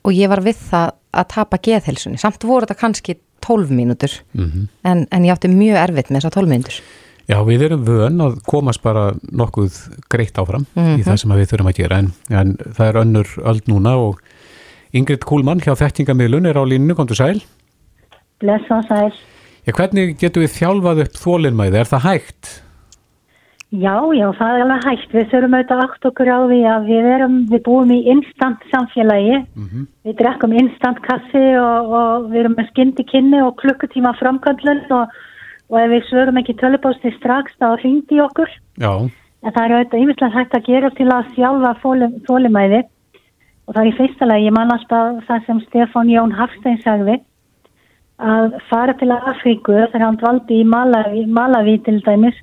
og ég var við það að tapa geðhelsunni. Samt voru þetta kannski 12 mínútur Mm en, en ég átti mjög erfitt með þessar 12 mínútur. Já, við erum vön að komast bara nokkuð greitt áfram í það sem við þurfum að gera en, en það er önnur öll núna og Ingrid Kúlmann hjá Þektingamiðlun er á línu, komdu sæl. Bless og sæl. Já, hvernig getum við þjálfað upp þólinmæði? Er það hægt? Já, já, það er alveg hægt. Við þurfum auðvitað átt okkur á því að við, erum, við búum í instant samfélagi. Við drekkum instant kassi og, og við erum með skyndi kynni og klukkutíma framkvæmlun og, og ef við svörum ekki tölubósti strax þá hringdi okkur. Já, En það er auðvitað yfirslega hægt að gera til að sjálfa þólimæði og það er í fyrsta lagi, ég man alltaf það sem Stefán Jón Hafstein sagði að fara til Afríku þegar hann dvaldi í Malawi, Malawi til dæmis,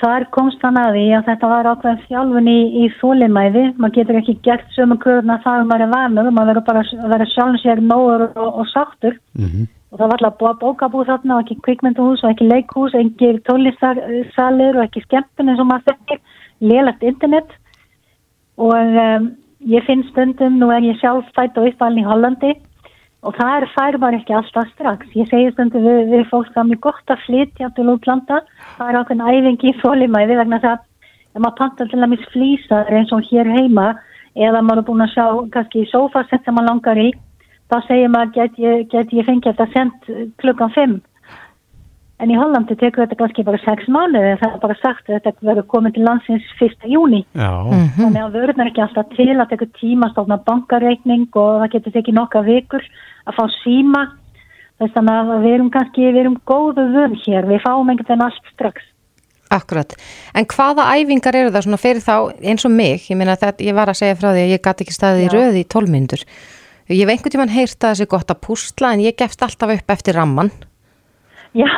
þar komst hann að því að þetta var ákveðin þjálfun í, í þólimæði, maður getur ekki gert sömu kröðuna það að maður er vanur, maður verður bara að vera sjálfum sér nógur og, og sáttur. Mm og það var alltaf búa bókabúð þarna og ekki kvikmynduhús og ekki leikhús, ekki tónlistarsalir og ekki skemmtun eins og maður þekkir, lélagt internet. Og um, ég finn stundum, nú er ég sjálf fætt og uppalinn í Hollandi og það er fær bara ekki alltaf strax. Ég segi stundum við, við fólk er mjög gott að flytja til útlanda, það er ákveðin æfingi í þólimæði vegna það að ef maður pantar til að mis flýsar eins og hér heima eða maður er búin að sjá kannski í sofasett sem maður langar í þá segir maður get ég, get ég fengið þetta sendt klukkan 5 en í Hollandi tekur þetta kannski bara 6 mánuði það er bara sagt að þetta verður komið til landsins 1. júni já, þannig að vörðnar ekki alltaf til að tekur tíma að stofna bankareikning og það getur tekið nokkra vikur að fá síma þess að við erum kannski, við erum góðu vun hér, við fáum einhvern veginn allt strax. Akkurat, en hvaða æfingar eru það svona fyrir þá eins og mig, ég meina þetta, ég var að segja frá því að ég gæti ekki staðið í röði í tólmyndur. Ég hef einhvern tíman heyrt að það sé gott að púsla en ég gefst alltaf upp eftir ramman. Já,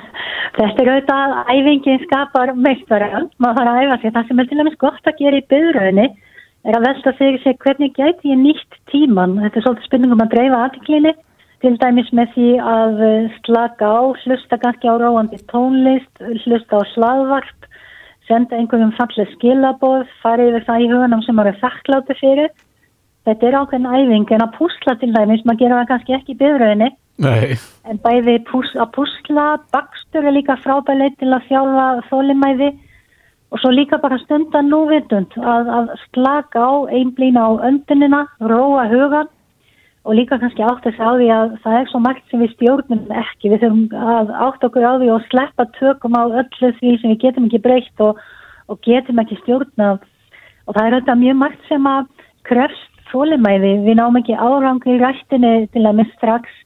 þetta er auðvitað að æfingin skapar meistverðan, maður þarf að æfa sér. Það sem er til dæmis gott að gera í byðröðinni er að velta fyrir sig hvernig gæti ég nýtt tíman. Þetta er svolítið spurningum að dreifa aðtiklinni, til dæmis með því að slaka á, hlusta kannski á róandi tónlist, hlusta á slagvart, senda einhverjum fallið skilaboð, fara yfir það í hugunum sem eru þakkláti fyrir. Þetta er ákveðin æfing en að púsla til dæmis, maður gera það kannski ekki í byðröðinni Nei. En bæði pús, að púsla, bakstur er líka frábæleit til að þjálfa þólimæði og svo líka bara stunda núvitund að, að slaka á einblýna á öndunina, róa hugan og líka kannski átt að því að það er svo margt sem við stjórnum ekki. Við þurfum að átt okkur á því og sleppa tökum á öllu því sem við getum ekki breykt og, og getum ekki stjórna og það er auðvitað mjög margt sem að krefst þólimæði. Við náum ekki árangri í rættinni til að mista strax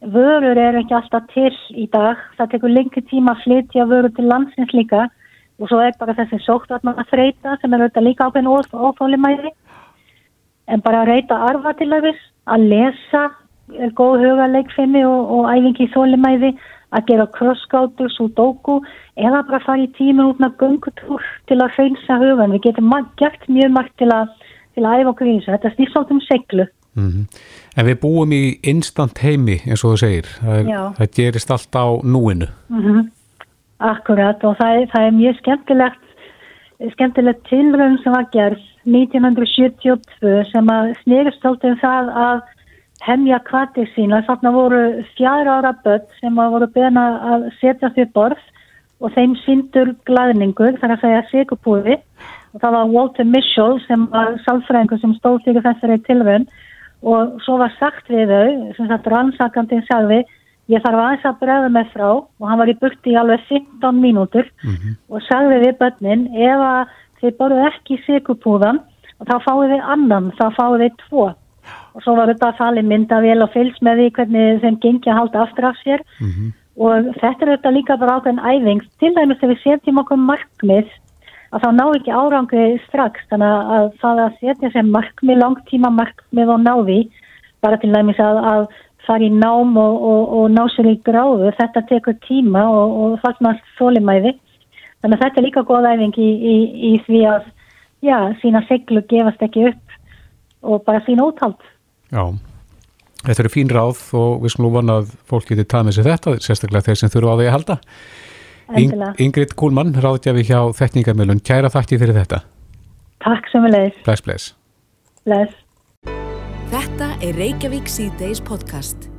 vörur er ekki alltaf til í dag. Það tekur lengi tíma að flytja vörur til landsins líka. Og svo er bara þessi sóttvarnar að þreita sem er auðvitað líka ákveðin óþólimæði en bara að reyta arfa til þess að lesa er góð hugaleikfinni og, og æfingi í þólimæði að gera crossgátur, sudoku eða bara fara í tíma út með gungutúr til að hreinsa hugan við getum gert mjög margt til að, til að æfa okkur í þessu, þetta snýst svolítið um seglu Mm -hmm. En við búum í instant heimi eins og þú segir, það, er, það gerist allt á núinu. Mm -hmm. Akkurat og það er, það er mjög skemmtilegt, skemmtilegt tilröðum sem var gerð 1972 sem að snýrist alltaf um það að hemja kvartir sína. Þannig voru fjara ára börn sem að voru beina að setja því borð og þeim síndur glæðningur, þar að segja sigupúði og það var Walter Mischel sem var salfræðingur sem stóð fyrir þessari tilröðum og svo var sagt við þau, sem sagt rannsakandin sagði, ég þarf aðeins að bregða með frá. Og hann var í burti í alveg 15 mínútur. Mm -hmm. og sagði við börnin, ef að þið boruð ekki sigupúðan og þá fáið þið annan, þá fáið þið tvo. Og svo var þetta að fali mynda vel og fylgst með því hvernig þeim gengi að halda aftur af sér. Mm -hmm. og þetta er þetta líka bara ákveðin æfing. Til dæmis þegar við setjum okkur markmið að þá ná ekki árangri strax. Þannig að það að setja sem markmið, langtíma markmið og náði bara til dæmis að, að fara í nám og, og, og ná sér í gráðu, þetta tekur tíma og, og fagnast þólimæði þannig að þetta er líka góð æfing í, í, í því að já, sína seglu gefast ekki upp og bara sína úthald Já, þetta eru fín ráð og við skulum vona að fólk getur tað með sér þetta, sérstaklega þeir sem þurfa á því að halda. Ingrid Kúlmann, ráðgjafi hjá Þekningamilun, kæra þakki fyrir þetta. Takk sem við leiðis. Bless, bless. Bless. Þetta er Reykjavík C-Days podcast.